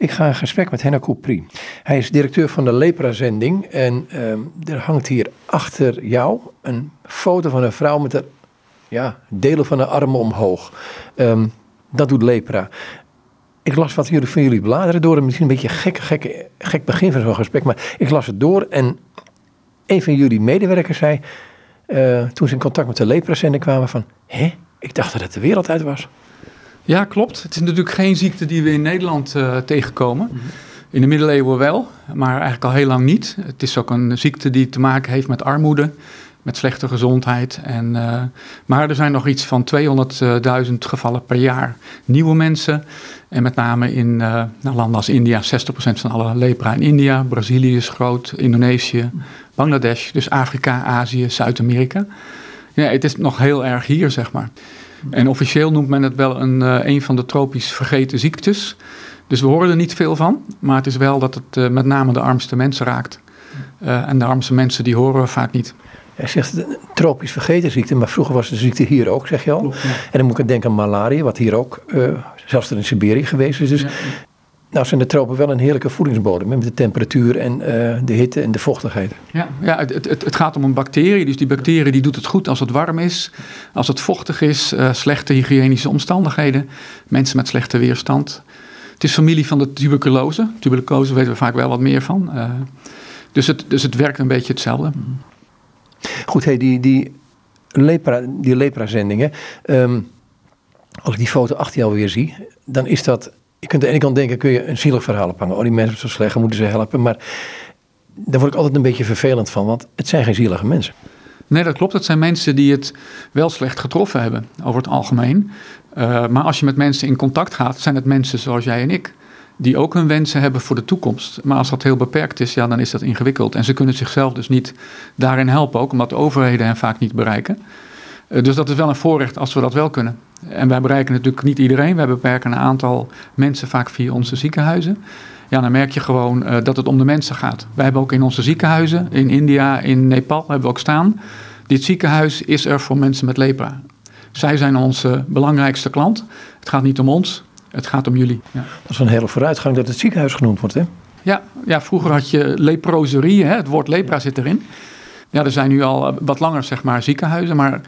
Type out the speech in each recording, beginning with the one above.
Ik ga in gesprek met Henna Koupri. Hij is directeur van de Lepra-zending. En ehm, er hangt hier achter jou een foto van een vrouw met de ja, delen van de armen omhoog. Ehm, dat doet Lepra. Ik las wat jullie van jullie bladeren door. Misschien een beetje gek, gek, gek begin van zo'n gesprek. Maar ik las het door en een van jullie medewerkers zei... eh, toen ze in contact met de Lepra-zending kwamen van... Hé, ik dacht dat het de wereld uit was. Ja, klopt. Het is natuurlijk geen ziekte die we in Nederland eh, tegenkomen. In de middeleeuwen wel, maar eigenlijk al heel lang niet. Het is ook een ziekte die te maken heeft met armoede, met slechte gezondheid. En, eh, maar er zijn nog iets van 200.000 gevallen per jaar nieuwe mensen. En met name in eh, nou, landen als India, 60% van alle lepra in India. Brazilië is groot, Indonesië, Bangladesh, dus Afrika, Azië, Zuid-Amerika. Ja, het is nog heel erg hier, zeg maar. En officieel noemt men het wel een, eh, een van de tropisch vergeten ziektes. Dus we horen er niet veel van. Maar het is wel dat het eh, met name de armste mensen raakt. Eh, en de armste mensen die horen we vaak niet. Hij zegt een tropisch vergeten ziekte, maar vroeger was de ziekte hier ook, zeg je al. En dan moet ik denken aan malaria, wat hier ook, zelfs er in Siberië geweest is. Dus nou zijn de tropen wel een heerlijke voedingsbodem, met de temperatuur en eh, de hitte en de vochtigheid. Ja, ja het, het, het gaat om een bacterie. Dus die bacterie die doet het goed als het warm is, als het vochtig is, eh, slechte hygiënische omstandigheden, mensen met slechte weerstand. Het is familie van de tuberculose. Tuberculose weten we vaak wel wat meer van. Eh, dus, het, dus het werkt een beetje hetzelfde. Goed, hey, die, die lepra, die lepra-zendingen, ehm, als ik die foto achter jou weer zie, dan is dat, je kunt aan de ene kant denken, kun je een zielig verhaal ophangen. Oh, die mensen zijn zo slecht, moeten ze helpen. Maar daar word ik altijd een beetje vervelend van, want het zijn geen zielige mensen. Nee, dat klopt. Het zijn mensen die het wel slecht getroffen hebben, over het algemeen. Uh, maar als je met mensen in contact gaat, zijn het mensen zoals jij en ik. Die ook hun wensen hebben voor de toekomst. Maar als dat heel beperkt is, ja, dan is dat ingewikkeld. En ze kunnen zichzelf dus niet daarin helpen, ook omdat de overheden hen vaak niet bereiken. Uh, dus dat is wel een voorrecht als we dat wel kunnen. En wij bereiken natuurlijk niet iedereen. Wij beperken een aantal mensen vaak via onze ziekenhuizen. Ja, dan merk je gewoon uh, dat het om de mensen gaat. Wij hebben ook in onze ziekenhuizen, in India, in Nepal, hebben we ook staan. Dit ziekenhuis is er voor mensen met lepra. Zij zijn onze belangrijkste klant. Het gaat niet om ons, het gaat om jullie. Ja. Dat is een hele vooruitgang dat het ziekenhuis genoemd wordt, hè? Ja, ja vroeger had je leproserie, hè? het woord lepra zit erin. Ja, er zijn nu al wat langer, zeg maar, ziekenhuizen. Maar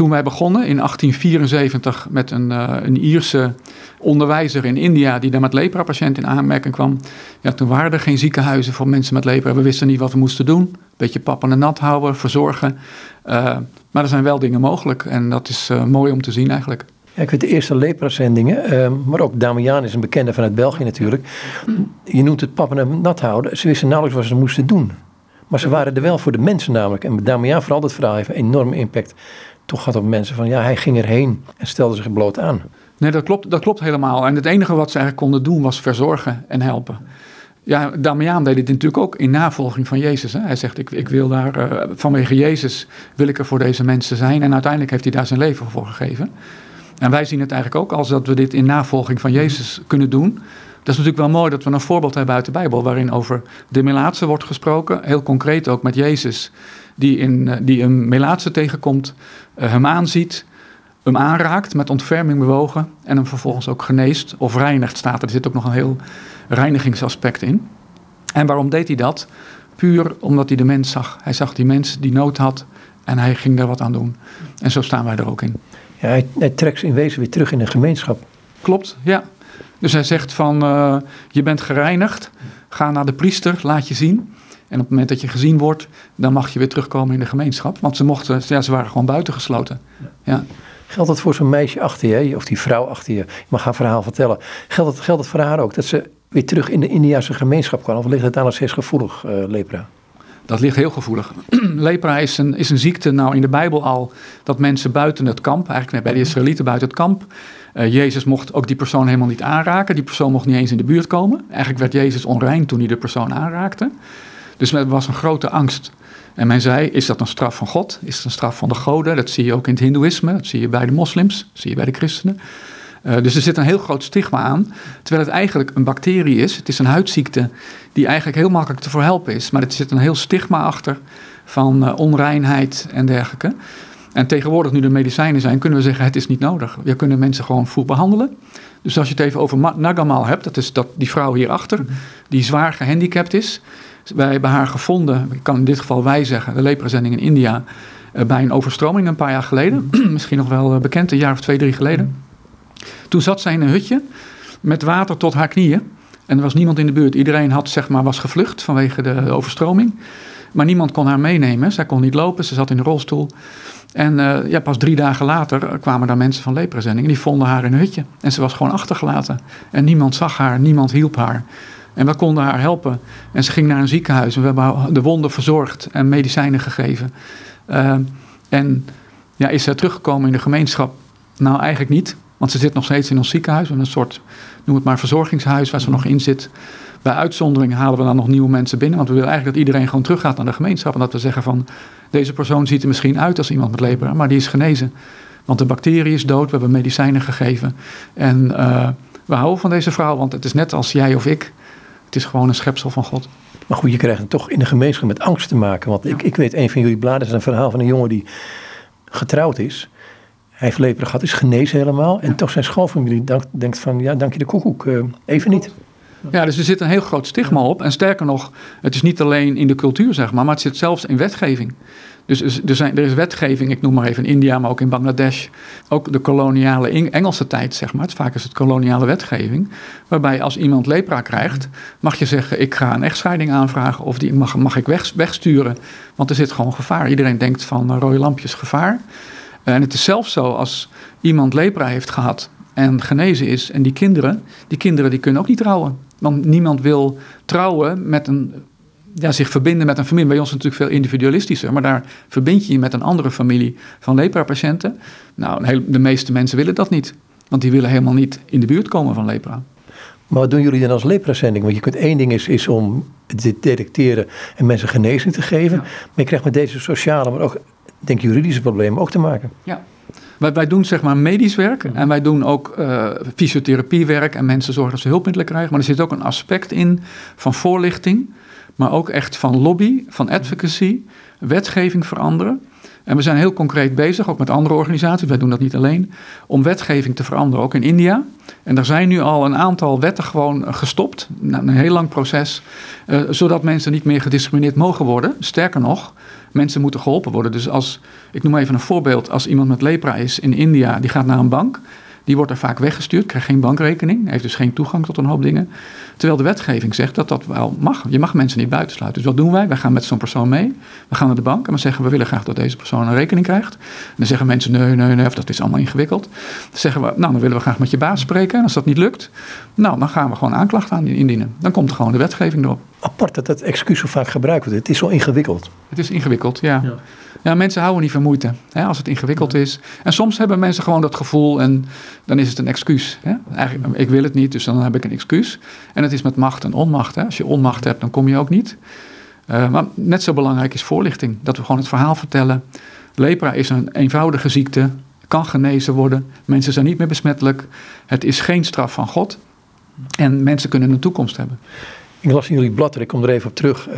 toen wij begonnen in 1874 met een, uh, een Ierse onderwijzer in India die daar met lepra-patiënten in aanmerking kwam. Ja, toen waren er geen ziekenhuizen voor mensen met lepra. We wisten niet wat we moesten doen. Beetje pap en nat houden, verzorgen. Uh, maar er zijn wel dingen mogelijk en dat is uh, mooi om te zien eigenlijk. Ja, ik weet de eerste lepra-zendingen, uh, maar ook Damian is een bekende vanuit België natuurlijk. Je noemt het pap en nat houden. Ze wisten nauwelijks wat ze moesten doen. Maar ze waren er wel voor de mensen namelijk. En Damian vooral dat verhaal heeft een enorme impact toch gaat op mensen van ja, hij ging erheen en stelde zich bloot aan. Nee, dat klopt, dat klopt helemaal. En het enige wat ze eigenlijk konden doen was verzorgen en helpen. Ja, Damiaan deed dit natuurlijk ook in navolging van Jezus. Hè? Hij zegt, ik, ik wil daar, uh, vanwege Jezus wil ik er voor deze mensen zijn. En uiteindelijk heeft hij daar zijn leven voor gegeven. En wij zien het eigenlijk ook als dat we dit in navolging van Jezus kunnen doen. Dat is natuurlijk wel mooi dat we een voorbeeld hebben uit de Bijbel... waarin over de melaatse wordt gesproken. Heel concreet ook met Jezus, die, in, die een melaatse tegenkomt... Uh, hem aanziet, hem aanraakt, met ontferming bewogen... en hem vervolgens ook geneest of reinigt staat er. Er zit ook nog een heel reinigingsaspect in. En waarom deed hij dat? Puur omdat hij de mens zag. Hij zag die mens die nood had en hij ging daar wat aan doen. En zo staan wij er ook in. Ja, hij, hij trekt in wezen weer terug in de gemeenschap. Klopt, ja. Dus hij zegt van, uh, je bent gereinigd, ga naar de priester, laat je zien. En op het moment dat je gezien wordt, dan mag je weer terugkomen in de gemeenschap. Want ze, mochten, ja, ze waren gewoon buitengesloten. Ja. Geldt dat voor zo'n meisje achter je, of die vrouw achter je? Je mag haar verhaal vertellen. Geldt dat, geldt dat voor haar ook, dat ze weer terug in de Indiase gemeenschap kwam? Of ligt het aan steeds gevoelig, uh, lepra? Dat ligt heel gevoelig. lepra is een, is een ziekte, nou in de Bijbel al, dat mensen buiten het kamp, eigenlijk bij de Israëlieten buiten het kamp, uh, Jezus mocht ook die persoon helemaal niet aanraken. Die persoon mocht niet eens in de buurt komen. Eigenlijk werd Jezus onrein toen hij de persoon aanraakte. Dus er was een grote angst. En men zei, is dat een straf van God? Is het een straf van de goden? Dat zie je ook in het hindoeïsme, dat zie je bij de moslims, dat zie je bij de christenen. Uh, dus er zit een heel groot stigma aan, terwijl het eigenlijk een bacterie is. Het is een huidziekte die eigenlijk heel makkelijk te verhelpen is. Maar er zit een heel stigma achter van uh, onreinheid en dergelijke. En tegenwoordig, nu er medicijnen zijn, kunnen we zeggen: het is niet nodig. We kunnen mensen gewoon voet behandelen. Dus als je het even over Nagamal hebt, dat is dat, die vrouw hierachter, die zwaar gehandicapt is. Wij hebben haar gevonden, ik kan in dit geval wij zeggen, de leprazending in India, eh, bij een overstroming een paar jaar geleden. Misschien nog wel eh, bekend, een jaar of twee, drie geleden. Toen zat zij in een hutje met water tot haar knieën. En er was niemand in de buurt. Iedereen had, zeg maar, was gevlucht vanwege de overstroming. Maar niemand kon haar meenemen. Zij kon niet lopen, ze zat in een rolstoel. En uh, ja, pas drie dagen later kwamen daar mensen van leprazending. En die vonden haar in een hutje. En ze was gewoon achtergelaten. En niemand zag haar, niemand hielp haar. En we konden haar helpen. En ze ging naar een ziekenhuis. En we hebben de wonden verzorgd en medicijnen gegeven. Uh, en ja, is ze teruggekomen in de gemeenschap? Nou, eigenlijk niet. Want ze zit nog steeds in ons ziekenhuis. Een soort, noem het maar, verzorgingshuis waar ze nog in zit. Bij uitzondering halen we dan nog nieuwe mensen binnen. Want we willen eigenlijk dat iedereen gewoon teruggaat naar de gemeenschap. En dat we zeggen van, deze persoon ziet er misschien uit als iemand met lepra, maar die is genezen. Want de bacterie is dood, we hebben medicijnen gegeven. En uh, we houden van deze vrouw, want het is net als jij of ik. Het is gewoon een schepsel van God. Maar goed, je krijgt het toch in de gemeenschap met angst te maken. Want ik, ik weet, een van jullie bladen is een verhaal van een jongen die getrouwd is. Hij heeft lepra gehad, is genezen helemaal. En toch zijn schoolfamilie denkt van, ja, dank je de koekoek, uh, even niet. Ja, dus er zit een heel groot stigma op. En sterker nog, het is niet alleen in de cultuur, zeg maar, maar het zit zelfs in wetgeving. Dus er, zijn, er is wetgeving, ik noem maar even in India, maar ook in Bangladesh. Ook de koloniale Engelse tijd, zeg maar. Vaak is het koloniale wetgeving. Waarbij als iemand lepra krijgt, mag je zeggen: Ik ga een echtscheiding aanvragen. Of die mag, mag ik weg, wegsturen. Want er zit gewoon gevaar. Iedereen denkt van rode lampjes gevaar. En het is zelfs zo als iemand lepra heeft gehad en genezen is. En die kinderen, die kinderen die kunnen ook niet trouwen. Want niemand wil trouwen met een, ja, zich verbinden met een familie. Bij ons is het natuurlijk veel individualistischer, maar daar verbind je je met een andere familie van lepra-patiënten. Nou, de meeste mensen willen dat niet, want die willen helemaal niet in de buurt komen van lepra. Maar wat doen jullie dan als lepra-zending? Want je kunt één ding is, is om het detecteren en mensen genezing te geven. Maar je krijgt met deze sociale, maar ook denk juridische problemen ook te maken. Ja, wij, wij doen zeg maar medisch werk en wij doen ook uh, fysiotherapiewerk en mensen zorgen dat ze hulpmiddelen krijgen. Maar er zit ook een aspect in van voorlichting, maar ook echt van lobby, van advocacy, wetgeving veranderen. En we zijn heel concreet bezig, ook met andere organisaties, wij doen dat niet alleen, om wetgeving te veranderen, ook in India. En er zijn nu al een aantal wetten gewoon gestopt, een heel lang proces, uh, zodat mensen niet meer gediscrimineerd mogen worden. Sterker nog, mensen moeten geholpen worden. Dus als, ik noem even een voorbeeld, als iemand met lepra is in India, die gaat naar een bank, die wordt er vaak weggestuurd, krijgt geen bankrekening, heeft dus geen toegang tot een hoop dingen. Terwijl de wetgeving zegt dat dat wel mag. Je mag mensen niet buitensluiten. Dus wat doen wij? Wij gaan met zo'n persoon mee. We gaan naar de bank en we zeggen we willen graag dat deze persoon een rekening krijgt. En dan zeggen mensen nee, nee, nee, of dat is allemaal ingewikkeld. Dan zeggen we, nou dan willen we graag met je baas spreken. En als dat niet lukt, nou dan gaan we gewoon aanklacht aan indienen. Dan komt er gewoon de wetgeving erop. Apart dat dat excuus zo vaak gebruikt wordt. Het is zo ingewikkeld. Het is ingewikkeld, ja. ja. Ja, mensen houden niet van moeite hè, als het ingewikkeld is. En soms hebben mensen gewoon dat gevoel en dan is het een excuus. Hè. Eigenlijk, ik wil het niet, dus dan heb ik een excuus. En het is met macht en onmacht. Hè. Als je onmacht hebt, dan kom je ook niet. Uh, maar net zo belangrijk is voorlichting. Dat we gewoon het verhaal vertellen. Lepra is een eenvoudige ziekte, kan genezen worden. Mensen zijn niet meer besmettelijk. Het is geen straf van God. En mensen kunnen een toekomst hebben. Ik las in jullie blad, ik kom er even op terug.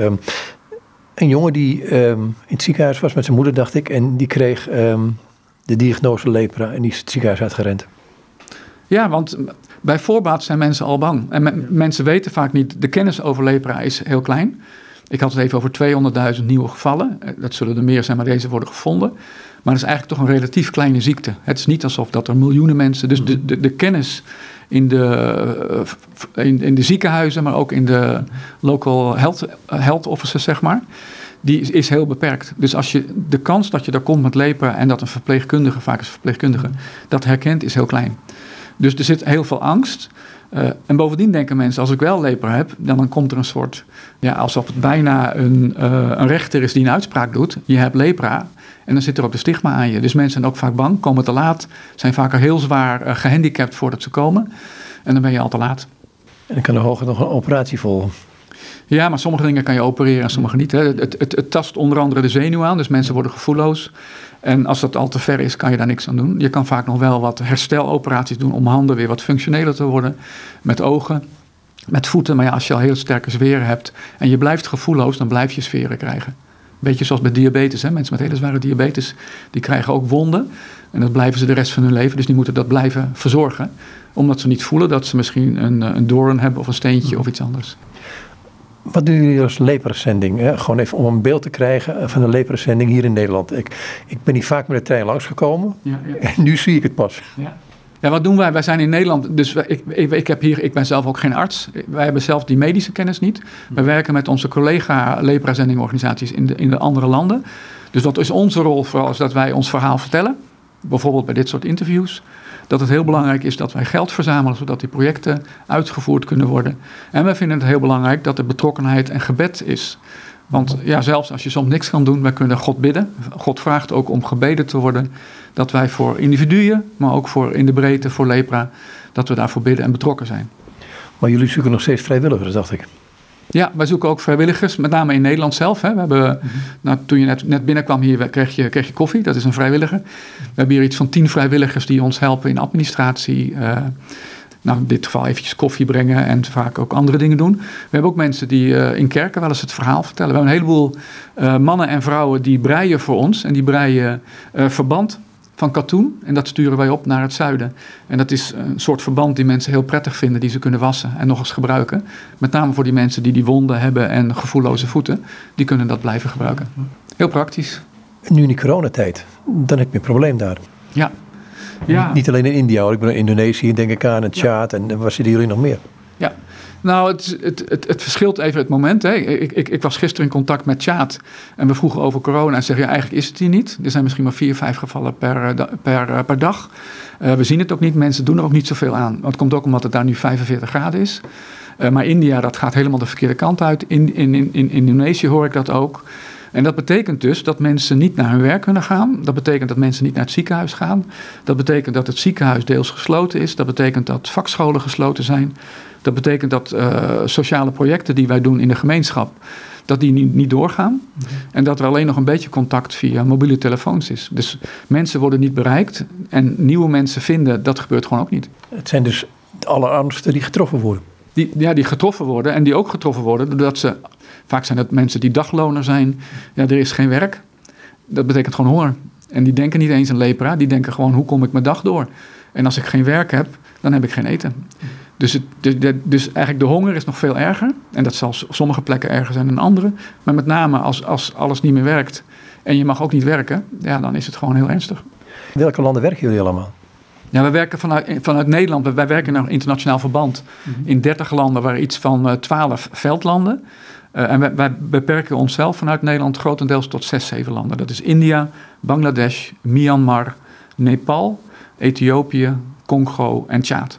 Een jongen die um, in het ziekenhuis was met zijn moeder, dacht ik, en die kreeg um, de diagnose lepra en die is het ziekenhuis uitgerend. Ja, want bij voorbaat zijn mensen al bang. En me mensen weten vaak niet, de kennis over lepra is heel klein. Ik had het even over 200.000 nieuwe gevallen. Eh, dat zullen er meer zijn, maar deze worden gevonden. Maar dat is eigenlijk toch een relatief kleine ziekte. Het is niet alsof dat er miljoenen mensen. Dus de, de, de kennis in de, eh, in, in, de ziekenhuizen, maar ook in de local health, health offices, zeg maar. Die is, heel beperkt. Dus als je de kans dat je daar komt met lepra en dat een verpleegkundige, vaak is verpleegkundige, dat herkent, is heel klein. Dus er zit heel veel angst. Uh, en bovendien denken mensen, als ik wel lepra heb, dan, komt er een soort, ja, alsof het bijna een, een rechter is die een uitspraak doet. Je hebt lepra en dan zit er ook de stigma aan je. Dus mensen zijn ook vaak bang, komen te laat, zijn vaak heel zwaar uh, gehandicapt voordat ze komen. En dan ben je al te laat. En dan kan er hoger nog een operatie volgen. Ja, maar sommige dingen kan je opereren en sommige niet. Hè. Het, het, het, tast onder andere de zenuw aan, dus mensen worden gevoelloos. En als dat al te ver is, kan je daar niks aan doen. Je kan vaak nog wel wat hersteloperaties doen om handen weer wat functioneler te worden. Met ogen, met voeten. Maar ja, als je al heel sterke zweren hebt en je blijft gevoelloos, dan blijf je sferen krijgen. Beetje zoals bij diabetes. Hè? Mensen met hele zware diabetes, die krijgen ook wonden. En dat blijven ze de rest van hun leven. Dus die moeten dat blijven verzorgen. Omdat ze niet voelen dat ze misschien een, een doorn hebben of een steentje of iets anders. Wat doen jullie als leperzending? Gewoon even om een beeld te krijgen van de leperzending hier in Nederland. Ik, ik ben hier vaak met de trein langsgekomen ja, ja. en nu zie ik het pas. Ja. Ja, wat doen wij? Wij zijn in Nederland, dus ik, ik, ik, heb hier, ik ben zelf ook geen arts. Wij hebben zelf die medische kennis niet. We werken met onze collega lepra-zendingorganisaties in de, in de andere landen. Dus dat is onze rol vooral, is dat wij ons verhaal vertellen. Bijvoorbeeld bij dit soort interviews. Dat het heel belangrijk is dat wij geld verzamelen, zodat die projecten uitgevoerd kunnen worden. En wij vinden het heel belangrijk dat er betrokkenheid en gebed is. Want ja, zelfs als je soms niks kan doen, wij kunnen God bidden. God vraagt ook om gebeden te worden. Dat wij voor individuen, maar ook voor in de breedte, voor lepra, dat we daarvoor bidden en betrokken zijn. Maar jullie zoeken nog steeds vrijwilligers, dacht ik. Ja, wij zoeken ook vrijwilligers, met name in Nederland zelf. Hè. We hebben, mhm. nou, toen je net, net binnenkwam hier, kreeg je, kreeg je koffie, dat is een vrijwilliger. We hebben hier iets van tien vrijwilligers die ons helpen in administratie. Uh, nou, in dit geval eventjes koffie brengen en vaak ook andere dingen doen. We hebben ook mensen die uh, in kerken wel eens het verhaal vertellen. We hebben een heleboel uh, mannen en vrouwen die breien voor ons. En die breien verband van katoen. En dat sturen wij op naar het zuiden. En dat is een soort verband die mensen heel prettig vinden, die ze kunnen wassen en nog eens gebruiken. Met name voor die mensen die die wonden hebben en gevoelloze voeten, die kunnen dat blijven gebruiken. Heel praktisch. Nu in die coronatijd, dan heb je een probleem daar. Ja. Ja. Niet alleen in India, hoor. ik ben in Indonesië, denk ik aan, en Tjaad en waar zitten jullie nog meer? Ja, nou, het, het, het, het, verschilt even het moment. Hè. Ik, ik, ik was gisteren in contact met Tjaat en we vroegen over corona en zeggen, ja, eigenlijk is het hier niet. Er zijn misschien maar vier, vijf gevallen per, eh, per, eh, per dag. Uh, we zien het ook niet, mensen doen er ook niet zoveel aan. Het komt ook omdat het daar nu 45 graden is. Uh, maar India, dat gaat helemaal de verkeerde kant uit. In, in, in, in Indonesië hoor ik dat ook. En dat betekent dus dat mensen niet naar hun werk kunnen gaan. Dat betekent dat mensen niet naar het ziekenhuis gaan. Dat betekent dat het ziekenhuis deels gesloten is. Dat betekent dat vakscholen gesloten zijn. Dat betekent dat uh, sociale projecten die wij doen in de gemeenschap, dat die niet, niet doorgaan. Mhm. En dat er alleen nog een beetje contact via mobiele telefoons is. Dus mensen worden niet bereikt en nieuwe mensen vinden, dat gebeurt gewoon ook niet. Het zijn dus de allerarmsten die getroffen worden. Die, ja, die getroffen worden en die ook getroffen worden doordat ze, vaak zijn dat mensen die dagloner zijn. Ja, er is geen werk. Dat betekent gewoon honger. En die denken niet eens aan lepra, die denken gewoon hoe kom ik mijn dag door. En als ik geen werk heb, dan heb ik geen eten. Dus, het, dus eigenlijk de honger is nog veel erger. En dat zal op sommige plekken erger zijn dan andere. Maar met name als, als alles niet meer werkt en je mag ook niet werken, ja, dan is het gewoon heel ernstig. In welke landen werken jullie allemaal? Ja, we werken vanuit, vanuit Nederland. Wij werken naar internationaal verband mhm. in 30 landen, waar iets van 12 eh, veldlanden. Uh, en wij, wij, beperken onszelf vanuit Nederland grotendeels tot 6, 7 landen. Dat is India, Bangladesh, Myanmar, Nepal, Ethiopië, Congo en Tjaad.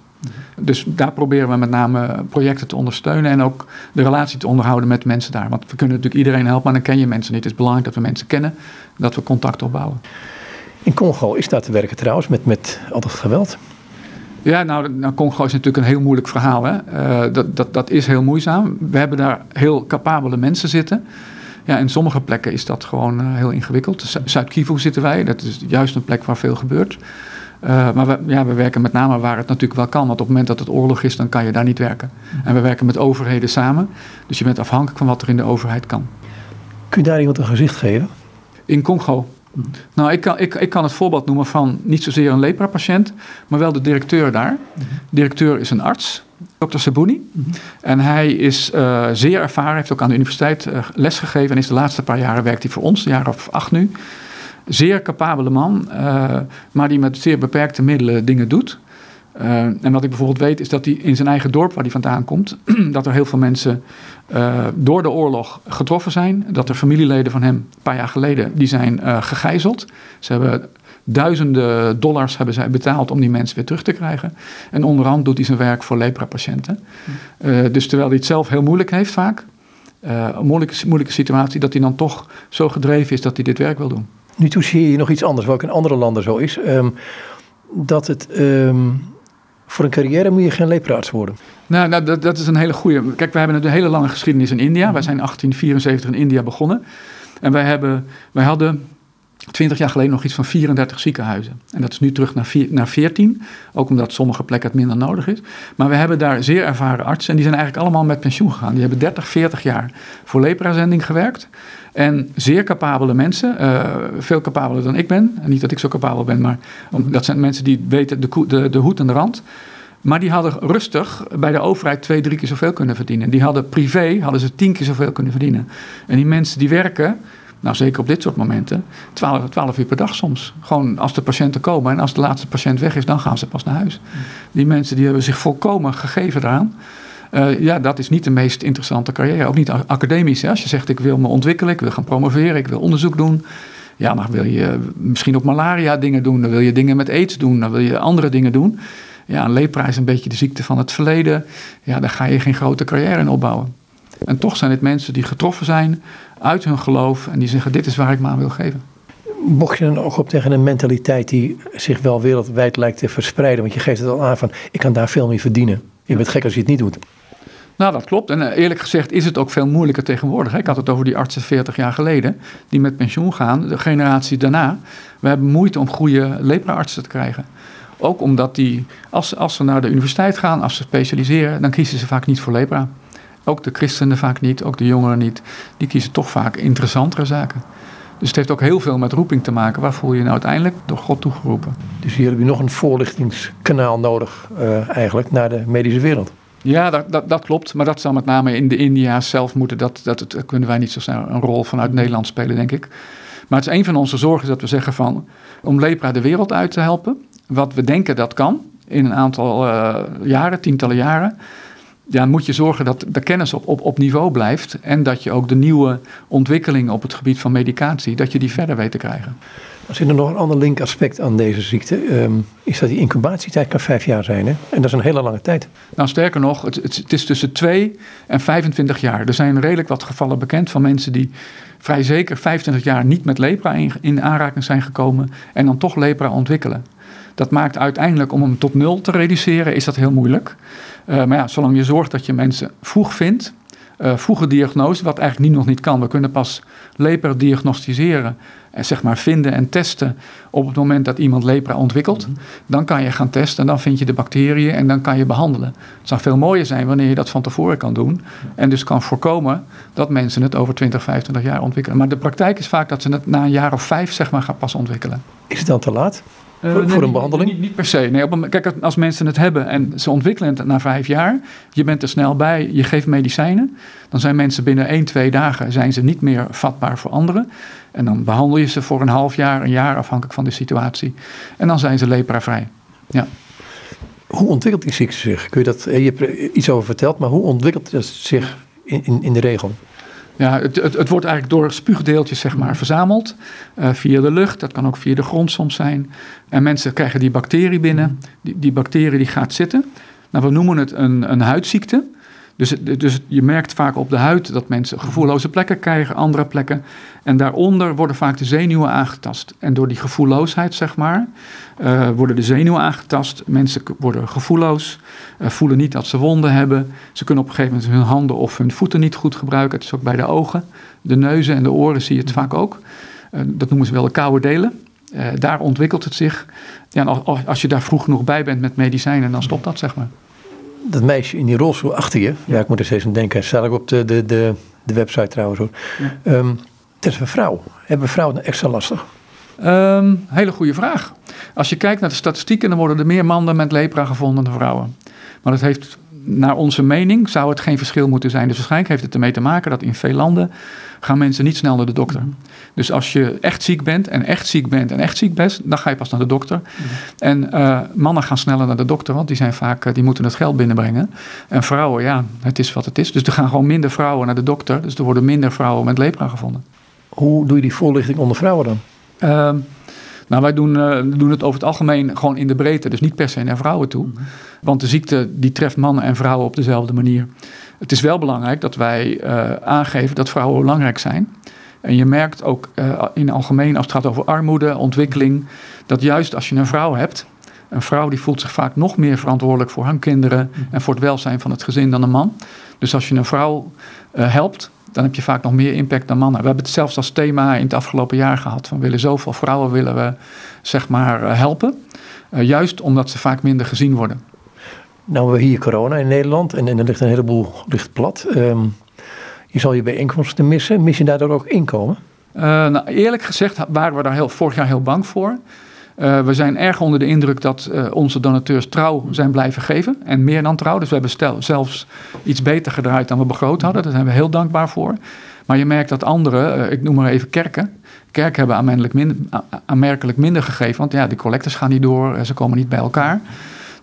Dus daar proberen we met name projecten te ondersteunen en ook de relatie te onderhouden met mensen daar. Want we kunnen natuurlijk iedereen helpen, maar dan ken je mensen niet. Het is belangrijk dat we mensen kennen, dat we contact opbouwen. In Congo is dat te werken trouwens, met, met al dat geweld? Ja, nou, nou, Congo is natuurlijk een heel moeilijk verhaal. Hè? Uh, dat, dat, dat is heel moeizaam. We hebben daar heel capabele mensen zitten. Ja, in sommige plekken is dat gewoon uh, heel ingewikkeld. Zuid-Kivu zitten wij, dat is juist een plek waar veel gebeurt. Uh, maar we, ja, we werken met name waar het natuurlijk wel kan. Want op het moment dat het oorlog is, dan kan je daar niet werken. En we werken met overheden samen. Dus je bent afhankelijk van wat er in de overheid kan. Kun je daar iemand een gezicht geven? In Congo. Nou, ik kan, ik, ik kan het voorbeeld noemen van niet zozeer een lepra-patiënt, maar wel de directeur daar. De directeur is een arts, dokter Sabuni. En hij is uh, zeer ervaren, heeft ook aan de universiteit uh, lesgegeven en is de laatste paar jaren werkt hij voor ons, een jaar of acht nu. Zeer capabele man, uh, maar die met zeer beperkte middelen dingen doet. Uh, en wat ik bijvoorbeeld weet is dat hij in zijn eigen dorp waar hij vandaan komt, dat er heel veel mensen uh, door de oorlog getroffen zijn. Dat er familieleden van hem een paar jaar geleden die zijn uh, gegijzeld. Ze hebben duizenden dollars hebben zij betaald om die mensen weer terug te krijgen. En onderhand doet hij zijn werk voor lepra-patiënten. dus terwijl hij het zelf heel moeilijk heeft vaak, een moeilijke, moeilijke situatie, dat hij dan toch zo gedreven is dat hij dit werk wil doen. Nu zie je nog iets anders, wat ook in andere landen zo is. Um, dat het um, voor een carrière moet je geen lepraarts worden. Nou, nou dat, dat, is een hele goede. Kijk, we hebben een hele lange geschiedenis in India. Wij zijn 1874 in India begonnen. En wij, hebben, wij hadden 20 jaar geleden nog iets van 34 ziekenhuizen. En dat is nu terug naar, vier, naar 14, ook omdat sommige plekken het minder nodig is. Maar we hebben daar zeer ervaren artsen en die zijn eigenlijk allemaal met pensioen gegaan. Die hebben 30, 40 jaar voor leprazending gewerkt. En zeer capabele mensen, uh, veel capabeler dan ik ben. En niet dat ik zo capabel ben, maar dat zijn mensen die weten de, de, de hoed en de rand. Maar die hadden rustig bij de overheid twee, drie keer zoveel kunnen verdienen. Die hadden privé, hadden ze tien keer zoveel kunnen verdienen. En die mensen die werken, nou zeker op dit soort momenten, 12, 12 uur per dag soms. Gewoon als de patiënten komen en als de laatste patiënt weg is, dan gaan ze pas naar huis. Die mensen die hebben zich volkomen gegeven daaraan. Uh, ja, dat is niet de meest interessante carrière. Ook niet academisch. Hè? Als je zegt, ik wil me ontwikkelen, ik wil gaan promoveren, ik wil onderzoek doen. Ja, dan wil je misschien op malaria dingen doen. Dan wil je dingen met aids doen. Dan wil je andere dingen doen. Ja, een lepra is een beetje de ziekte van het verleden. Ja, daar ga je geen grote carrière in opbouwen. En toch zijn het mensen die getroffen zijn uit hun geloof en die zeggen: Dit is waar ik me aan wil geven. Mocht je dan ook op tegen een mentaliteit die zich wel wereldwijd lijkt te verspreiden? Want je geeft het al aan van: ik kan daar veel meer verdienen. Je bent gek als je het niet doet. Nou, dat klopt. En eh, eerlijk gezegd is het ook veel moeilijker tegenwoordig. Ik had het over die artsen 40 jaar geleden, die met pensioen gaan. De generatie daarna. We hebben moeite om goede lepra-artsen te krijgen. Ook omdat die, als, als ze naar de universiteit gaan, als ze specialiseren, dan kiezen ze vaak niet voor lepra. Ook de christenen vaak niet, ook de jongeren niet. Die kiezen toch vaak interessantere zaken. Dus het heeft ook heel veel met roeping te maken. Waar voel je je nou uiteindelijk door God toegeroepen? Dus hier heb je nog een voorlichtingskanaal nodig uh, eigenlijk naar de medische wereld. Ja, dat, dat, dat, klopt. Maar dat zal met name in de India's zelf moeten. Dat, dat, dat kunnen wij niet zo snel een rol vanuit Nederland spelen, denk ik. Maar het is een van onze zorgen dat we zeggen van... om lepra de wereld uit te helpen... wat we denken dat kan in een aantal uh, jaren, tientallen jaren ja, moet je zorgen dat de kennis op, op, op niveau blijft. En dat je ook de nieuwe ontwikkelingen op het gebied van medicatie, dat je die verder weet te krijgen. Er zit er nog een ander linkaspect aan deze ziekte. Um, is dat die incubatietijd kan vijf jaar zijn. Hè? En dat is een hele lange tijd. Nou, sterker nog, het, het, is tussen 2 en 25 jaar. Er zijn redelijk wat gevallen bekend van mensen die vrij zeker 25 jaar niet met lepra in, in aanraking zijn gekomen. En dan toch lepra ontwikkelen. Dat maakt uiteindelijk om hem tot nul te reduceren, is dat heel moeilijk. Uh, maar ja, zolang je zorgt dat je mensen vroeg vindt, uh, vroege diagnose, wat eigenlijk nu nog niet kan. We kunnen pas lepra diagnosticeren en zeg maar vinden en testen op het moment dat iemand lepra ontwikkelt. Mhm. Dan kan je gaan testen en dan vind je de bacteriën en dan kan je behandelen. Het zou veel mooier zijn wanneer je dat van tevoren kan doen. En dus kan voorkomen dat mensen het over 20, 25 jaar ontwikkelen. Maar de praktijk is vaak dat ze het na een jaar of vijf zeg maar gaan pas ontwikkelen. Is het dan te laat? Uh, voor, nee, een behandeling? Niet, niet, per se. Nee, op kijk, als mensen het hebben en ze ontwikkelen het na vijf jaar, je bent er snel bij, je geeft medicijnen, dan zijn mensen binnen één, twee dagen zijn ze niet meer vatbaar voor anderen. En dan behandel je ze voor een half jaar, een jaar, afhankelijk van de situatie. En dan zijn ze lepra-vrij. Ja. Hoe ontwikkelt die ziekte zich? Kun je, dat, je hebt er iets over verteld, maar hoe ontwikkelt het zich in, in, in de regel? Ja, het, het, wordt eigenlijk door spuugdeeltjes zeg maar, verzameld. Uh, via de lucht, dat kan ook via de grond soms zijn. En mensen krijgen die bacterie binnen. Die, die bacterie die gaat zitten. Nou, we noemen het een, een huidziekte. Dus, dus je merkt vaak op de huid dat mensen gevoelloze plekken krijgen, andere plekken. En daaronder worden vaak de zenuwen aangetast. En door die gevoelloosheid, zeg maar, uh, worden de zenuwen aangetast. Mensen worden gevoelloos, uh, voelen niet dat ze wonden hebben. Ze kunnen op een gegeven moment hun handen of hun voeten niet goed gebruiken. Het is ook bij de ogen, de neuzen en de oren zie je het vaak ook. Uh, dat noemen ze wel de koude delen. daar ontwikkelt het zich. Ja, als je daar vroeg genoeg bij bent met medicijnen, dan stopt dat, zeg maar dat meisje in die rolstoel achter je. Ja, ik moet er steeds aan denken. Stel ik op de, de, de, de website trouwens hoor. Ja. Um, het is een vrouw. Hebben vrouwen extra lastig? Um, hele goede vraag. Als je kijkt naar de statistieken, dan worden er meer mannen met lepra gevonden dan vrouwen. Maar dat heeft naar onze mening zou het geen verschil moeten zijn. Dus waarschijnlijk heeft het ermee te maken dat in veel landen gaan mensen niet snel naar de dokter. Mm Dus als je echt ziek bent en echt ziek bent en echt ziek bent, dan ga je pas naar de dokter. Mm En uh, mannen gaan sneller naar de dokter, want die zijn vaak, uh, die moeten het geld binnenbrengen. En vrouwen, ja, het is wat het is. Dus er gaan gewoon minder vrouwen naar de dokter. Dus er worden minder vrouwen met lepra gevonden. Hoe doe je die voorlichting onder vrouwen dan? Uh, nou, wij doen, uh, doen het over het algemeen gewoon in de breedte, dus niet per se naar vrouwen toe. Mhm. Want de ziekte die treft mannen en vrouwen op dezelfde manier. Het is wel belangrijk dat wij uh, aangeven dat vrouwen belangrijk zijn. En je merkt ook uh, in het algemeen, als het gaat over armoede, ontwikkeling, dat juist als je een vrouw hebt, een vrouw die voelt zich vaak nog meer verantwoordelijk voor haar kinderen mhm. en voor het welzijn van het gezin dan een man. Dus als je een vrouw helpt, dan heb je vaak nog meer impact dan mannen. We hebben het zelfs als thema in het afgelopen jaar gehad. Van willen zoveel vrouwen willen we zeg maar eh, helpen. Uh, juist omdat ze vaak minder gezien worden. Nou, we hier corona in Nederland en, en er ligt een heleboel ligt plat. Um, je zal je bijeenkomsten missen. Mis je daardoor ook inkomen? Uh, nou, eerlijk gezegd waren we daar heel, vorig jaar heel bang voor. Uh, we zijn erg onder de indruk dat uh, onze donateurs trouw zijn blijven geven. En meer dan trouw. Dus we hebben zelfs iets beter gedraaid dan we begroot hadden. Daar zijn we heel dankbaar voor. Maar je merkt dat anderen, uh, ik noem maar even kerken. Kerken hebben aanmerkelijk minder, minder gegeven. Want ja, die collectors gaan niet door. Ze komen niet bij elkaar.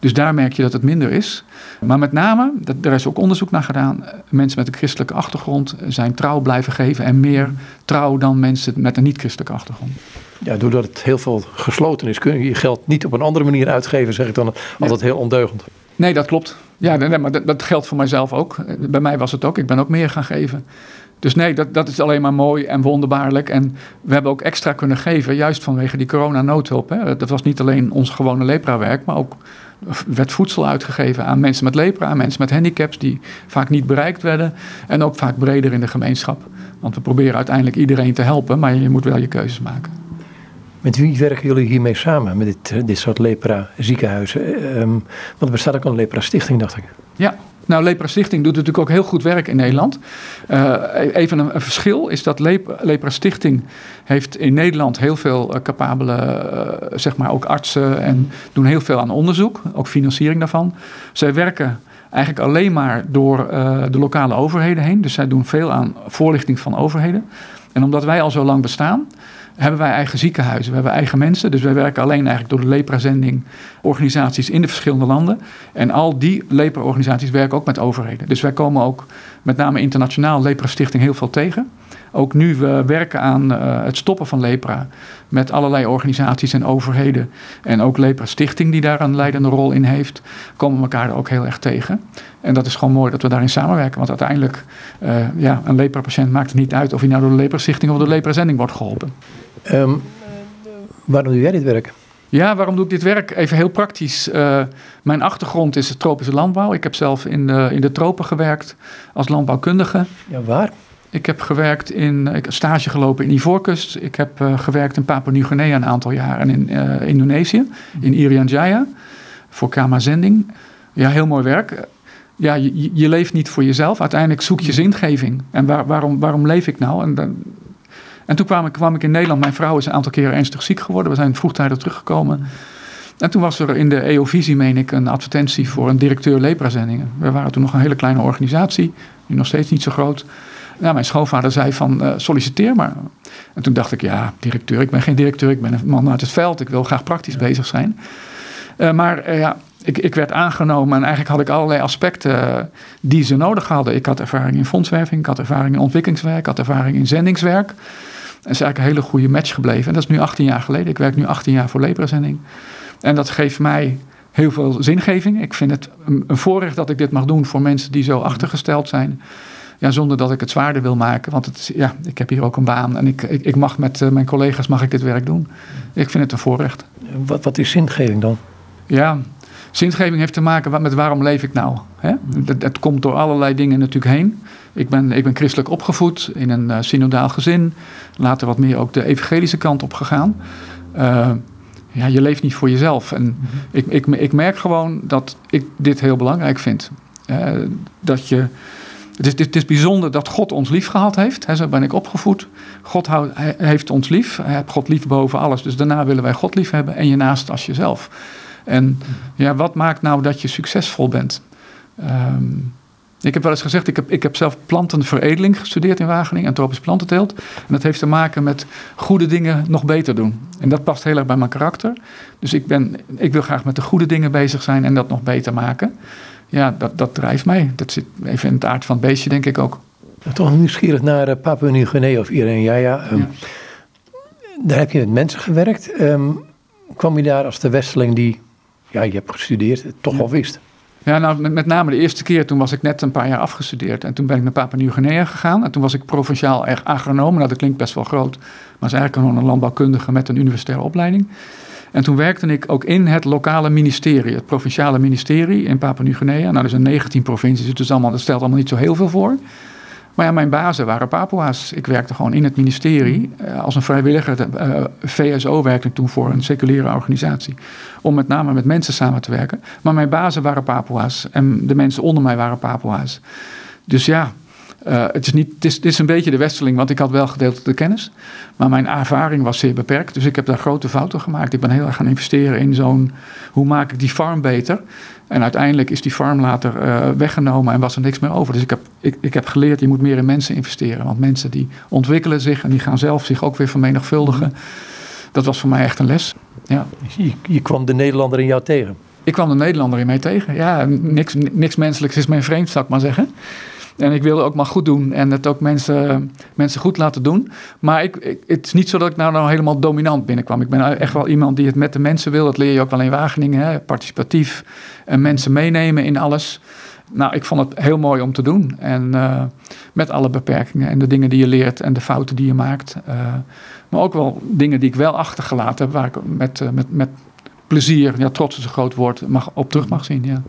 Dus daar merk je dat het minder is. Maar met name, dat, er is ook onderzoek naar gedaan, mensen met een christelijke achtergrond zijn trouw blijven geven en meer trouw dan mensen met een niet-christelijke achtergrond. Ja, doordat het heel veel gesloten is, kun je je geld niet op een andere manier uitgeven, zeg ik dan altijd heel ondeugend. Nee, dat klopt. Ja, nee, maar dat, dat, geldt voor mijzelf ook. Bij mij was het ook. Ik ben ook meer gaan geven. Dus nee, dat, dat is alleen maar mooi en wonderbaarlijk. En we hebben ook extra kunnen geven, juist vanwege die coronanoodhulp. Hè. Dat was niet alleen ons gewone lepra-werk, maar ook werd voedsel uitgegeven aan mensen met lepra, aan mensen met handicaps die vaak niet bereikt werden. En ook vaak breder in de gemeenschap. Want we proberen uiteindelijk iedereen te helpen, maar je moet wel je keuzes maken. Met wie werken jullie hiermee samen, met dit, dit soort lepra-ziekenhuizen? Um, want er bestaat ook een lepra-stichting, dacht ik. Ja, nou, Lepra Stichting doet natuurlijk ook heel goed werk in Nederland. Uh, even een, verschil is dat Lepra, Stichting heeft in Nederland heel veel uh, capabele, uh, zeg maar ook artsen en doen heel veel aan onderzoek, ook financiering daarvan. Zij werken eigenlijk alleen maar door de lokale overheden heen. Dus zij doen veel aan voorlichting van overheden. En omdat wij al zo lang bestaan, hebben wij eigen ziekenhuizen, we hebben eigen mensen. Dus wij werken alleen eigenlijk door de lepra-zending organisaties in de verschillende landen. En al die lepra-organisaties werken ook met overheden. Dus wij komen ook met name internationaal lepra-stichting heel veel tegen. Ook nu we werken aan uh, het stoppen van lepra met allerlei organisaties en overheden. En ook Lepra Stichting die daar een leidende rol in heeft, komen we elkaar ook heel erg tegen. En dat is gewoon mooi dat we daarin samenwerken. Want uiteindelijk, uh, ja, een lepra-patiënt maakt het niet uit of hij nou door de Lepra Stichting of door de Lepra Zending wordt geholpen. Um, waarom doe jij dit werk? Ja, waarom doe ik dit werk? Even heel praktisch. Uh, mijn achtergrond is tropische landbouw. Ik heb zelf in de, in de tropen gewerkt als landbouwkundige. Ja, waar? Ik heb gewerkt in, ik heb stage gelopen in Ivoorkust. Ik heb uh, gewerkt in Papua Nieuw-Guinea een aantal jaren in uh, Indonesië, in Irian Jaya, voor Kama Zending. Ja, heel mooi werk. Ja, je, je, leeft niet voor jezelf. Uiteindelijk zoek je zingeving. En waar, waarom, waarom leef ik nou? En, dan, en toen kwam ik, kwam ik in Nederland. Mijn vrouw is een aantal keren ernstig ziek geworden. We zijn vroegtijdig teruggekomen. En toen was er in de EO-visie, meen ik, een advertentie voor een directeur leprazendingen. We waren toen nog een hele kleine organisatie, nu nog steeds niet zo groot. Nou, mijn schoonvader zei van uh, solliciteer maar. En toen dacht ik, ja, directeur, ik ben geen directeur, ik ben een man uit het veld, ik wil graag praktisch bezig zijn. Uh, maar uh, ja, ik, ik, werd aangenomen en eigenlijk had ik allerlei aspecten die ze nodig hadden. Ik had ervaring in fondswerving, ik had ervaring in ontwikkelingswerk, ik had ervaring in zendingswerk. En is eigenlijk een hele goede match gebleven. En dat is nu 18 jaar geleden. Ik werk nu 18 jaar voor Leprazending. En dat geeft mij heel veel zingeving. Ik vind het een, voorrecht dat ik dit mag doen voor mensen die zo achtergesteld zijn. Ja, zonder dat ik het zwaarder wil maken. Want het is, ja, ik heb hier ook een baan en ik, ik, ik mag met uh, mijn collega's mag ik dit werk doen. Ik vind het een voorrecht. Wat, wat is zingeving dan? Ja, zingeving heeft te maken met waarom leef ik nou. Hè? Het komt door allerlei dingen natuurlijk heen. Ik ben, ik ben christelijk opgevoed in een uh, synodaal gezin. Later wat meer ook de evangelische kant op gegaan. Uh, ja, je leeft niet voor jezelf. En mm -hmm. ik, ik, ik merk gewoon dat ik dit heel belangrijk vind. Uh, dat je het is, het is bijzonder dat God ons lief gehad heeft. He, zo ben ik opgevoed. God houdt, heeft ons lief. Hij heeft God lief boven alles. Dus daarna willen wij God lief hebben en je naast als jezelf. En ja, wat maakt nou dat je succesvol bent? Um, ik heb wel eens gezegd, ik heb, ik heb zelf plantenveredeling gestudeerd in Wageningen en tropisch plantenteelt. En dat heeft te maken met goede dingen nog beter doen. En dat past heel erg bij mijn karakter. Dus ik, ben, ik wil graag met de goede dingen bezig zijn en dat nog beter maken ja, dat, dat drijft mij. Dat zit even in het aard van het beestje, denk ik ook. Toch nieuwsgierig naar uh, Papua Nieuw-Guinea of Jaya. Um, ja. Daar heb je met mensen gewerkt. Um, kwam je daar als de westeling die, ja, je hebt gestudeerd, het toch ja. al wist? Ja, nou, met, name de eerste keer, toen was ik net een paar jaar afgestudeerd. En toen ben ik naar Papua Nieuw-Guinea gegaan. En toen was ik provinciaal agronoom. Nou, dat klinkt best wel groot. Maar is eigenlijk gewoon een landbouwkundige met een universitaire opleiding. En toen werkte ik ook in het lokale ministerie, het provinciale ministerie in Papua Nieuw-Guinea. Nou, er zijn 19 provincies, dus allemaal, dat stelt allemaal niet zo heel veel voor. Maar ja, mijn bazen waren Papua's. Ik werkte gewoon in het ministerie uh, als een vrijwilliger. Uh, VSO werkte ik toen voor een seculiere organisatie. Om met name met mensen samen te werken. Maar mijn bazen waren Papua's. En de mensen onder mij waren Papua's. Dus ja, uh, het, is niet, het, is, het is een beetje de westeling, want ik had wel gedeeltelijke kennis. Maar mijn ervaring was zeer beperkt. Dus ik heb daar grote fouten gemaakt. Ik ben heel erg gaan investeren in zo'n... hoe maak ik die farm beter? En uiteindelijk is die farm later uh, weggenomen en was er niks meer over. Dus ik heb, ik, ik heb geleerd, je moet meer in mensen investeren. Want mensen die ontwikkelen zich en die gaan zelf zich ook weer vermenigvuldigen. Dat was voor mij echt een les. Ja. Je, je kwam de Nederlander in jou tegen? Ik kwam de Nederlander in mij tegen. Ja, niks, niks menselijks is mijn vreemd, zou ik maar zeggen. En ik wilde ook maar goed doen en het ook mensen, mensen goed laten doen. Maar ik, het is niet zo dat ik nou, nou helemaal dominant binnenkwam. Ik ben echt wel iemand die het met de mensen wil. Dat leer je ook wel in Wageningen. Hè? Participatief en mensen meenemen in alles. Nou, ik vond het heel mooi om te doen. En uh, met alle beperkingen en de dingen die je leert en de fouten die je maakt. Uh, maar ook wel dingen die ik wel achtergelaten heb, waar ik met, uh, met, met plezier, ja, trots is een groot woord, mag, op terug mag zien. Ja.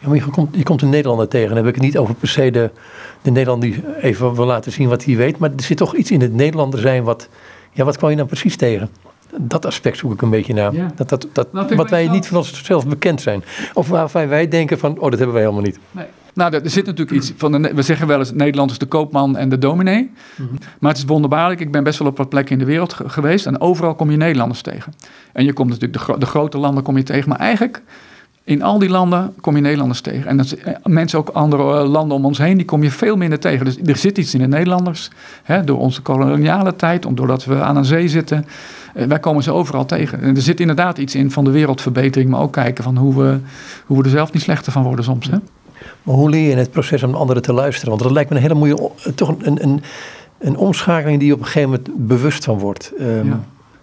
Ja, maar je komt, je komt een Nederlander tegen. Dan heb ik het niet over per se de, de Nederlander die even wil laten zien wat hij weet. Maar er zit toch iets in het Nederlander zijn wat... Ja, wat kwam je dan precies tegen? Dat aspect zoek ik een beetje naar. Ja. Dat, dat, dat, nou, wat wij niet van onszelf bekend zijn. Of waarvan wij denken van, oh, dat hebben wij helemaal niet. Nee. Nou, er zit natuurlijk iets van. De, we zeggen wel eens: Nederland is de koopman en de dominee. Mm -hmm. Maar het is wonderbaarlijk. Ik ben best wel op wat plekken in de wereld geweest. En overal kom je Nederlanders tegen. En je komt natuurlijk de, gro de grote landen kom je tegen. Maar eigenlijk in al die landen kom je Nederlanders tegen. En dat, eh, mensen ook andere eh, landen om ons heen, die kom je veel minder tegen. Dus er zit iets in de Nederlanders. Hè, door onze koloniale tijd, doordat we aan een zee zitten. Eh, wij komen ze overal tegen. En er zit inderdaad iets in van de wereldverbetering, maar ook kijken van hoe we, hoe we er zelf niet slechter van worden soms. Hè? Maar hoe leer je in het proces om anderen te luisteren? Want dat lijkt me een hele mooie, toch een, een, een omschakeling die je op een gegeven moment bewust van wordt. Um, ja.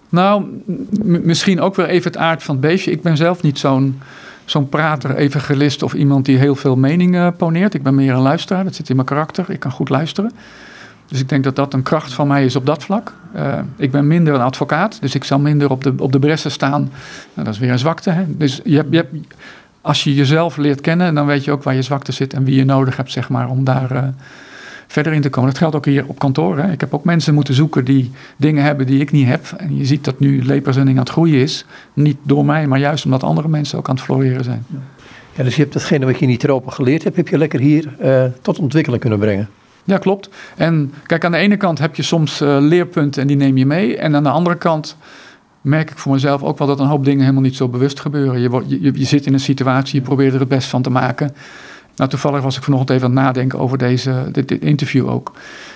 Nou, misschien ook weer even het aard van het beestje. Ik ben zelf niet zo'n zo'n prater, evangelist of iemand die heel veel meningen poneert. Ik ben meer een luisteraar, dat zit in mijn karakter. Ik kan goed luisteren. Dus ik denk dat dat een kracht van mij is op dat vlak. Uh, ik ben minder een advocaat, dus ik zal minder op de, op de bressen staan. Nou, dat is weer een zwakte. Hè? Dus je hebt, je als je jezelf leert kennen, dan weet je ook waar je zwakte zit en wie je nodig hebt, zeg maar, om daar uh, verder in te komen. Dat geldt ook hier op kantoor. Hè. Ik heb ook mensen moeten zoeken die dingen hebben die ik niet heb. En je ziet dat nu leperzending aan het groeien is. Niet door mij, maar juist omdat andere mensen ook aan het floreren zijn. Ja, dus je hebt datgene wat je in die tropen geleerd hebt, heb je lekker hier uh, tot ontwikkeling kunnen brengen. Ja, klopt. En kijk, aan de ene kant heb je soms uh, leerpunten en die neem je mee. En aan de andere kant merk ik voor mezelf ook wel dat een hoop dingen helemaal niet zo bewust gebeuren. Je, wordt, je, je zit in een situatie, je probeert er het best van te maken. Nou, toevallig was ik vanochtend even aan het nadenken over deze, dit, interview ook.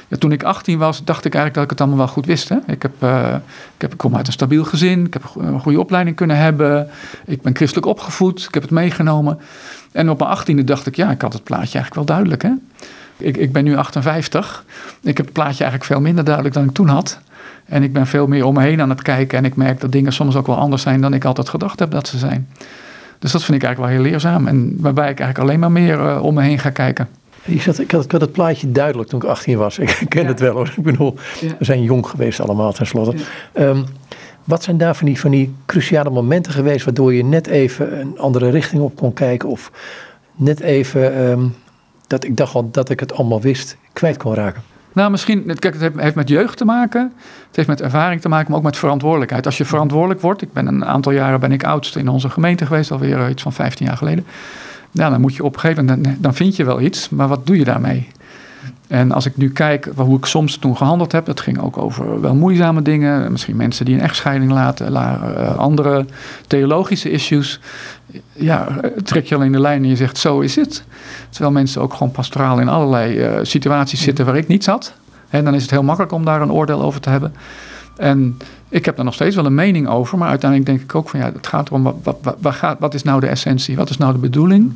Ja, toen ik 18 was, dacht ik eigenlijk dat ik het allemaal wel goed wist. Hè? Ik, heb, uh, ik, heb, kom uit een stabiel gezin, ik heb een goede opleiding kunnen hebben. Ik ben christelijk opgevoed, ik heb het meegenomen. En op mijn 18e dacht ik, ja, ik had het plaatje eigenlijk wel duidelijk. Hè? Ik, ik ben nu 58. Ik heb het plaatje eigenlijk veel minder duidelijk dan ik toen had. En ik ben veel meer om me heen aan het kijken. En ik merk dat dingen soms ook wel anders zijn dan ik altijd gedacht heb dat ze zijn. Dus dat vind ik eigenlijk wel heel leerzaam. En waarbij ik eigenlijk alleen maar meer uh, om me heen ga kijken. Zat, ik, had, ik had het plaatje duidelijk toen ik 18 was. Ik ken ja. het wel hoor. Ik bedoel, ja. we zijn jong geweest allemaal tenslotte. Ja. Um, wat zijn daar van die, van die cruciale momenten geweest waardoor je net even een andere richting op kon kijken? Of net even um, dat ik dacht al dat ik het allemaal wist, kwijt kon raken? Nou, misschien, kijk, het heeft met jeugd te maken. Het heeft met ervaring te maken, maar ook met verantwoordelijkheid. Als je verantwoordelijk wordt, ik ben een aantal jaren ben ik oudste in onze gemeente geweest, alweer iets van 15 jaar geleden. Ja, dan moet je op een gegeven moment, dan vind je wel iets, maar wat doe je daarmee? En als ik nu kijk hoe ik soms toen gehandeld heb, dat ging ook over wel moeizame dingen. Misschien mensen die een echtscheiding laten, andere theologische issues. Ja, trek je alleen de lijn en je zegt zo is het. Terwijl mensen ook gewoon pastoraal in allerlei uh, situaties zitten waar ik niet zat. En dan is het heel makkelijk om daar een oordeel over te hebben. En ik heb daar nog steeds wel een mening over, maar uiteindelijk denk ik ook van ja, het gaat erom wat, wat, wat, gaat, wat is nou de essentie, wat is nou de bedoeling?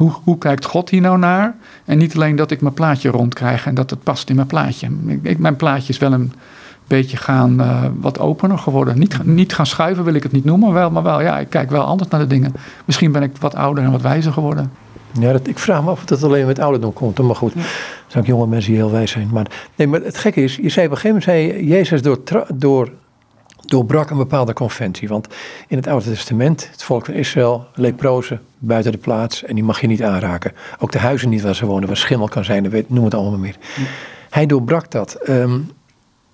Hoe, hoe kijkt God hier nou naar? En niet alleen dat ik mijn plaatje rondkrijg en dat het past in mijn plaatje. Ik, mijn plaatje is wel een beetje gaan uh, wat opener geworden. Niet, niet gaan schuiven wil ik het niet noemen, wel, maar wel ja, ik kijk wel anders naar de dingen. Misschien ben ik wat ouder en wat wijzer geworden. Ja, dat, ik vraag me af of dat alleen met ouderdom komt. Maar goed, er zijn ook jonge mensen die heel wijs zijn. Maar, nee, maar het gekke is, je zei op een gegeven moment, zei Jezus door, door, doorbrak een bepaalde conventie. Want in het Oude Testament, het volk van Israël, leprozen buiten de plaats en die mag je niet aanraken. Ook de huizen niet waar ze wonen, waar schimmel kan zijn, noem het allemaal meer. Hij doorbrak dat. Ehm,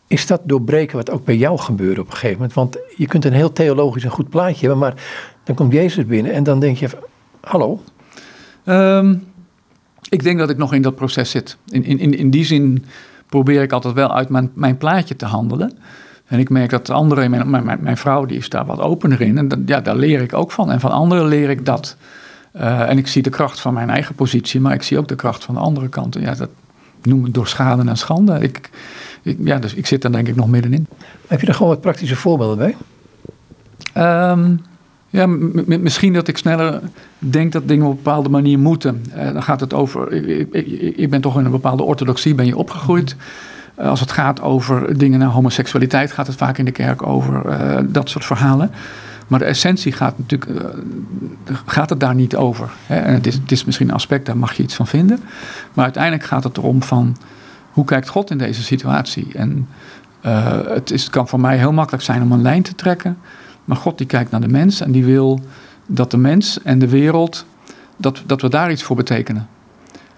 is dat doorbreken wat ook bij jou gebeurde op een gegeven moment? Want je kunt een heel theologisch en goed plaatje hebben, maar dan komt Jezus binnen en dan denk je, hallo? Ehm, ik denk dat ik nog in dat proces zit. In, in, in die zin probeer ik altijd wel uit mijn, mijn plaatje te handelen. En ik merk dat de andere, mijn, mijn, mijn vrouw, die is daar wat opener in. En ja, daar leer ik ook van. En van anderen leer ik dat. Uh, en ik zie de kracht van mijn eigen positie, maar ik zie ook de kracht van de andere kant. Ja, dat noem ik door schade en schande. Ik, ik, ja, dus ik zit daar denk ik nog middenin. Heb je er gewoon wat praktische voorbeelden bij? Um, ja, misschien dat ik sneller denk dat dingen op een bepaalde manier moeten. Uh, dan gaat het over, ik, ik, ik, ben toch in een bepaalde orthodoxie ben je opgegroeid. Als het gaat over dingen naar homoseksualiteit, gaat het vaak in de kerk over uh, dat soort verhalen. Maar de essentie gaat natuurlijk, gaat het daar niet over. Hè? Het is, het is misschien een aspect, daar mag je iets van vinden. Maar uiteindelijk gaat het erom van, hoe kijkt God in deze situatie? En het, is, kan voor mij heel makkelijk zijn om een lijn te trekken. Maar God die kijkt naar de mens en die wil dat de mens en de wereld, dat, dat we daar iets voor betekenen.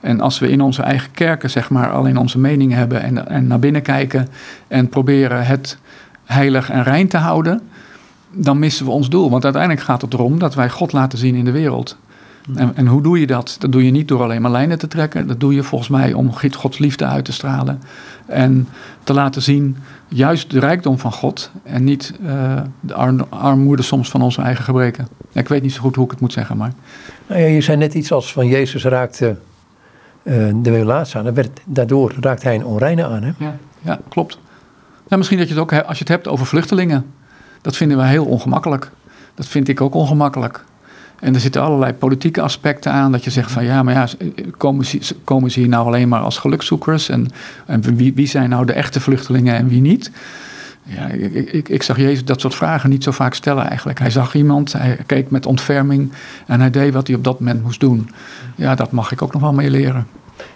En als we in onze eigen kerken zeg maar alleen onze mening hebben en, en naar binnen kijken en proberen het heilig en rein te houden, dan missen we ons doel. Want uiteindelijk gaat het erom dat wij God laten zien in de wereld. En, en, hoe doe je dat? Dat doe je niet door alleen maar lijnen te trekken. Dat doe je volgens mij om Gods liefde uit te stralen. En te laten zien juist de rijkdom van God. En niet uh, de armoede soms van onze eigen gebreken. Ik weet niet zo goed hoe ik het moet zeggen, maar... Nou ja, je zei net iets als van Jezus raakte de relatie aan. Werd, daardoor raakt hij een onreine aan, hè? Ja, ja klopt. Nou, misschien dat je het ook, als je het hebt over vluchtelingen. Dat vinden wij heel ongemakkelijk. Dat vind ik ook ongemakkelijk. En er zitten allerlei politieke aspecten aan. Dat je zegt van ja, maar ja, komen ze, komen ze hier nou alleen maar als gelukzoekers? En, en wie, wie zijn nou de echte vluchtelingen en wie niet? Ja, ik, ik, ik, zag Jezus dat soort vragen niet zo vaak stellen eigenlijk. Hij zag iemand, hij keek met ontferming en hij deed wat hij op dat moment moest doen. Ja, dat mag ik ook nog wel mee leren.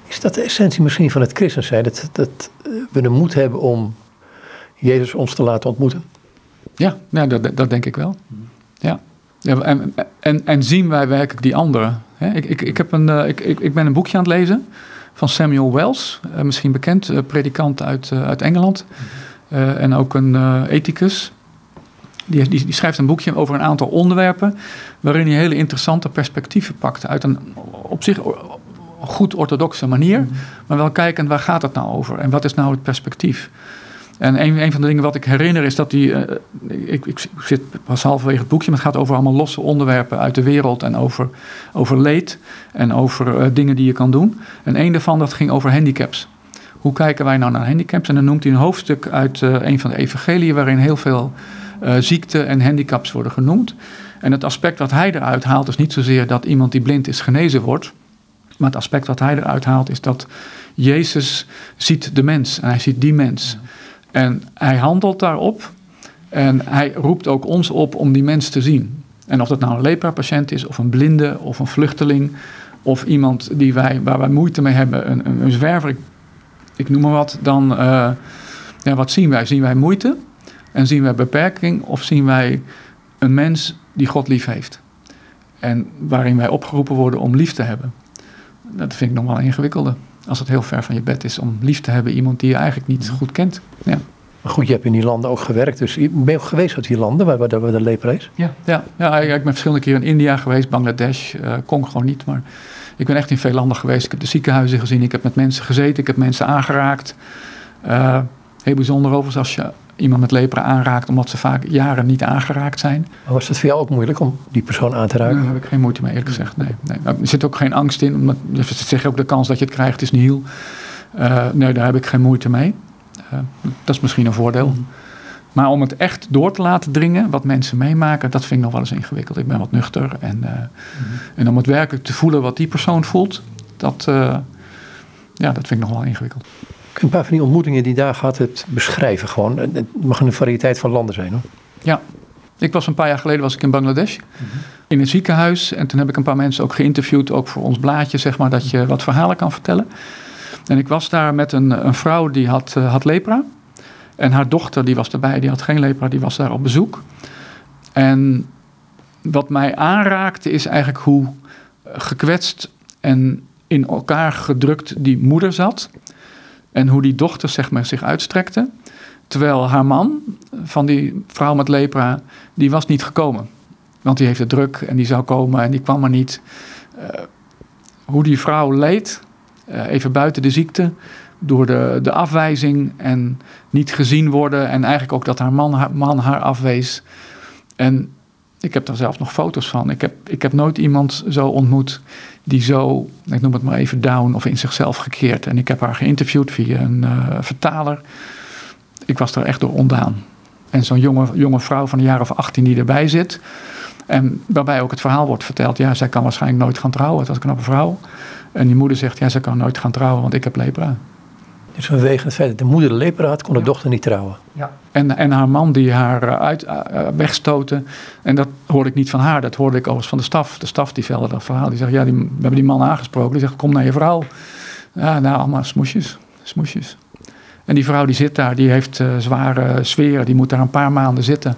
Is dat de essentie misschien van het christen zijn? Dat, dat we de moed hebben om Jezus ons te laten ontmoeten? Ja, ja dat, dat denk ik wel. Ja. Ja, en, en, en, zien wij werkelijk die anderen? ik, ik, ik, heb een, uh, ik, ik, ik ben een boekje aan het lezen van Samuel Wells, uh, misschien bekend, predikant uit, uit Engeland. En ook een ethicus. Die, die, die, schrijft een boekje over een aantal onderwerpen. waarin hij hele interessante perspectieven pakt. uit een op zich goed orthodoxe manier. Mm-hmm. maar wel kijkend waar gaat het nou over en wat is nou het perspectief. En een, een van de dingen wat ik herinner is dat die. Uh, ik, ik, zit pas halverwege het boekje, maar het gaat over allemaal losse onderwerpen uit de wereld. En over, over leed en over uh, dingen die je kan doen. En een daarvan dat ging over handicaps. Hoe kijken wij nou naar handicaps? En dan noemt hij een hoofdstuk uit uh, een van de evangeliën waarin heel veel ziekten en handicaps worden genoemd. En het aspect wat hij eruit haalt is niet zozeer dat iemand die blind is genezen wordt. Maar het aspect wat hij eruit haalt is dat Jezus ziet de mens en hij ziet die mens. En hij handelt daarop. En hij roept ook ons op om die mens te zien. En of dat nou een lepra-patiënt is, of een blinde, of een vluchteling, of iemand die wij, waar wij moeite mee hebben, een, een, zwerver, ik, noem maar wat, dan uh, ja, wat zien wij? Zien wij moeite en zien wij beperking, of zien wij een mens die God lief heeft? En waarin wij opgeroepen worden om lief te hebben. Dat vind ik nog wel ingewikkelder als het heel ver van je bed is, om lief te hebben iemand die je eigenlijk niet goed kent. Ja. Maar goed, je hebt in die landen ook gewerkt, dus ben je ook geweest uit die landen waar, waar de lepra is? Ja, ja, ja, ik ben verschillende keren in India geweest, Bangladesh, uh, Congo niet, maar ik ben echt in veel landen geweest. Ik heb de ziekenhuizen gezien, ik heb met mensen gezeten, ik heb mensen aangeraakt. Uh, heel bijzonder overigens als je iemand met lepra aanraakt, omdat ze vaak jaren niet aangeraakt zijn. Maar was het voor jou ook moeilijk om die persoon aan te raken? Daar heb ik geen moeite mee, eerlijk gezegd. Nee, nee. Nou, er zit ook geen angst in, omdat ze zeggen ook de kans dat je het krijgt is nihil. Uh, nee, daar heb ik geen moeite mee. Uh, dat is misschien een voordeel. Mm. Maar om het echt door te laten dringen, wat mensen meemaken, dat vind ik nog wel eens ingewikkeld. Ik ben wat nuchter. En, uh, mm. en om het werkelijk te voelen wat die persoon voelt, dat, ja, dat vind ik nog wel ingewikkeld een paar van die ontmoetingen die daar gehad hebt beschrijven gewoon? Het mag een variëteit van landen zijn hoor. Ja, ik was een paar jaar geleden was ik in Bangladesh. Mhm. In een ziekenhuis. En toen heb ik een paar mensen ook geïnterviewd. Ook voor ons blaadje, zeg maar. Dat je wat verhalen kan vertellen. En ik was daar met een, een vrouw die had, had lepra. En haar dochter die was erbij. Die had geen lepra. Die was daar op bezoek. En wat mij aanraakte is eigenlijk hoe gekwetst en in elkaar gedrukt die moeder zat. En hoe die dochter zeg maar, zich uitstrekte. Terwijl haar man van die vrouw met lepra, die was niet gekomen. Want die heeft het druk en die zou komen en die kwam maar niet. Uh, hoe die vrouw leed, uh, even buiten de ziekte, door de, de afwijzing en niet gezien worden. En eigenlijk ook dat haar man haar, afwees. En ik heb daar zelf nog foto's van. Ik heb, ik heb nooit iemand zo ontmoet die zo, ik noem het maar even, down of in zichzelf gekeerd. En ik heb haar geïnterviewd via een uh, vertaler. Ik was er echt door ondaan. En zo'n jonge, jonge vrouw van een jaar of 18 die erbij zit. En waarbij ook het verhaal wordt verteld. Ja, zij kan waarschijnlijk nooit gaan trouwen. Het was een knappe vrouw. En die moeder zegt, ja, zij kan nooit gaan trouwen, want ik heb lepra. Dus vanwege het feit dat de moeder de lepra had, kon de dochter niet trouwen. Ja. En, en haar man die haar uh, uit, uh, wegstoten. En dat hoorde ik niet van haar, dat hoorde ik overigens van de staf. De staf die velde dat verhaal. Die zegt, ja, die, we hebben die man aangesproken. Die zegt, kom naar je vrouw. Ja, nou, allemaal smoesjes. Smoesjes. En die vrouw die zit daar, die heeft uh, zware sferen. Die moet daar een paar maanden zitten.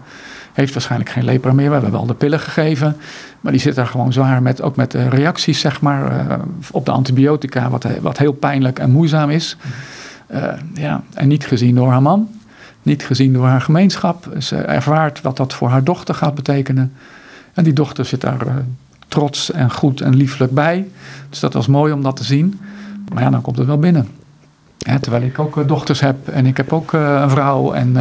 Heeft waarschijnlijk geen lepra meer. We hebben wel de pillen gegeven. Maar die zit daar gewoon zwaar met, ook met reacties, zeg maar, op de antibiotica. Wat, wat heel pijnlijk en moeizaam is. Uh, ja, en niet gezien door haar man, niet gezien door haar gemeenschap. Ze ervaart wat dat voor haar dochter gaat betekenen. En die dochter zit daar uh, trots en goed en lieflijk bij. Dus dat was mooi om dat te zien. Maar ja, dan komt het wel binnen. Ja, terwijl ik ook uh, dochters heb en ik heb ook een vrouw. En,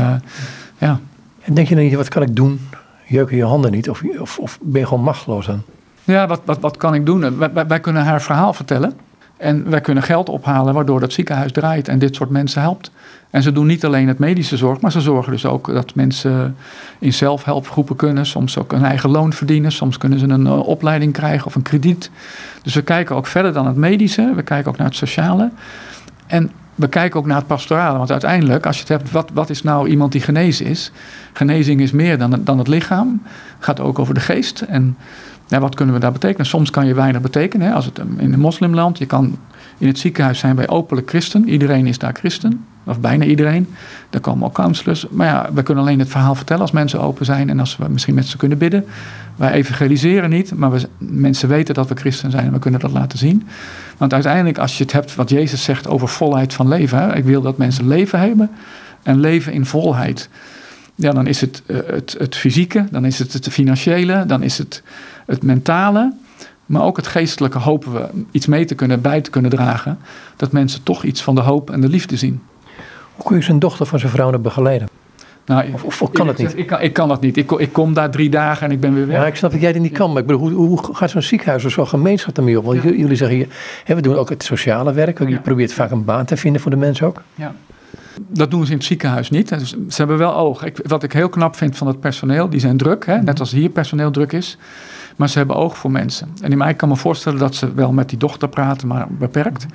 ja. en denk je dan niet, wat kan ik doen? Jeuken je handen niet? Of, of, of ben je gewoon machteloos dan? Ja, wat, wat, wat kan ik doen? Wij, wij kunnen haar verhaal vertellen. En wij kunnen geld ophalen waardoor dat ziekenhuis draait en dit soort mensen helpt. En ze doen niet alleen het medische zorg, maar ze zorgen dus ook dat mensen in zelfhelpgroepen kunnen. Soms ook een eigen loon verdienen. Soms kunnen ze een uh, opleiding krijgen of een krediet. Dus we kijken ook verder dan het medische. We kijken ook naar het sociale. En we kijken ook naar het pastorale. Want uiteindelijk, als je het hebt, wat, wat is nou iemand die genezen is? Genezing is meer dan, dan het lichaam. Het gaat ook over de geest. En wat kunnen we daar betekenen? Soms kan je weinig betekenen. Hè? Als het in een moslimland, je kan in het ziekenhuis zijn bij openlijk christen. Iedereen is daar christen, of bijna iedereen. Daar komen ook counselors. Maar ja, we kunnen alleen het verhaal vertellen als mensen open zijn en als we misschien met ze kunnen bidden. Wij evangeliseren niet, maar we, mensen weten dat we christen zijn en we kunnen dat laten zien. Want uiteindelijk, als je het hebt wat Jezus zegt over volheid van leven. Hè? Ik wil dat mensen leven hebben en leven in volheid. Ja, dan is het uh, het, het fysieke, dan is het het financiële, dan is het het mentale, maar ook het geestelijke hopen we iets mee te kunnen, bij te kunnen dragen. Dat mensen toch iets van de hoop en de liefde zien. Hoe kun je zijn dochter van zijn vrouw nog begeleiden? Nou, of, of, kan het niet? Ik kan, ik kan dat niet. Ik, ik, kom daar drie dagen en ik ben weer weg. Ja, ik snap dat jij dat niet kan. Maar ik bedoel, hoe, hoe gaat zo'n ziekenhuis of zo'n gemeenschap ermee op? Want ja. jullie zeggen, hier, hè, we doen ook het sociale werk. Je ja. probeert vaak een baan te vinden voor de mensen ook. Ja. Dat doen ze in het ziekenhuis niet. Dus ze hebben wel oog. Ik, wat ik heel knap vind van het personeel, die zijn druk. Hè? Net als hier personeel druk is. Maar ze hebben oog voor mensen. En ik kan me voorstellen dat ze wel met die dochter praten, maar beperkt.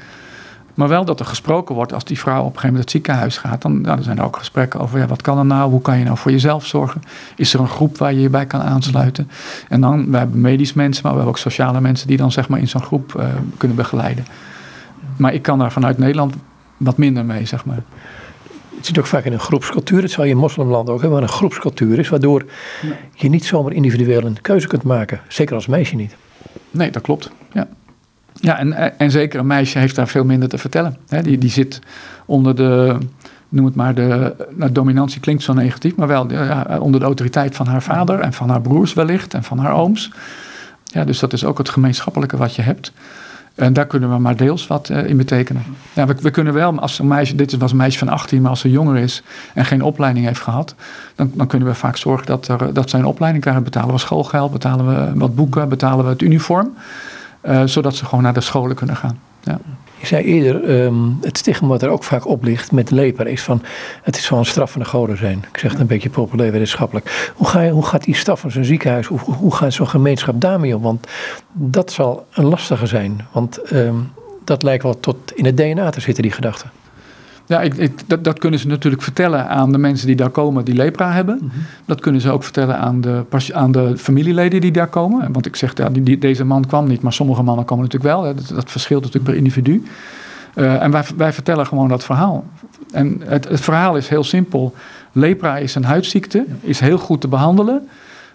Maar wel dat er gesproken wordt als die vrouw op een gegeven moment het ziekenhuis gaat. Dan, nou, dan zijn er ook gesprekken over ja, wat kan er nou? Hoe kan je nou voor jezelf zorgen? Is er een groep waar je je bij kan aansluiten? En dan, we hebben medisch mensen, maar we hebben ook sociale mensen die dan zeg maar in zo'n groep uh, kunnen begeleiden. Maar ik kan daar vanuit Nederland wat minder mee, zeg maar. Het zit ook vaak in een groepscultuur. Dat zal je in moslimlanden ook hebben, waar een groepscultuur is. Waardoor je niet zomaar individueel een keuze kunt maken. Zeker als meisje niet. Nee, dat klopt. Ja. Ja, en, en zeker een meisje heeft daar veel minder te vertellen. die, die zit onder de, noem het maar, de nou, dominantie klinkt zo negatief, maar wel onder de autoriteit van haar vader en van haar broers wellicht en van haar ooms. Ja, dus dat is ook het gemeenschappelijke wat je hebt. En daar kunnen we maar deels wat uh, in betekenen. We, kunnen wel, als een meisje, dit was een meisje van 18, maar als ze jonger is en geen opleiding heeft gehad, dan, dan kunnen we vaak zorgen dat, er, dat zij een opleiding krijgen. Betalen we schoolgeld, betalen we wat boeken, betalen we het uniform, uh, zodat ze gewoon naar de scholen kunnen gaan. Ja. Je zei eerder, um, het stigma wat er ook vaak op ligt met lepra is van het is zo'n straf van de goden zijn. Ik zeg het een beetje populair wetenschappelijk. Hoe, ga je, hoe gaat die staf van zo'n ziekenhuis, hoe, hoe gaat zo'n gemeenschap daarmee om? Want dat zal een lastige zijn. Want um, dat lijkt wel tot in het DNA te zitten, die gedachte. Ja, ik, ik, dat, dat, kunnen ze natuurlijk vertellen aan de mensen die daar komen die lepra hebben. Mm -hmm. Dat kunnen ze ook vertellen aan de, aan de familieleden die daar komen. Want ik zeg, ja, die, die, deze man kwam niet, maar sommige mannen komen natuurlijk wel. Dat, dat verschilt natuurlijk per individu. Uh, en wij, wij vertellen gewoon dat verhaal. En het, het, verhaal is heel simpel. Lepra is een huidziekte, is heel goed te behandelen.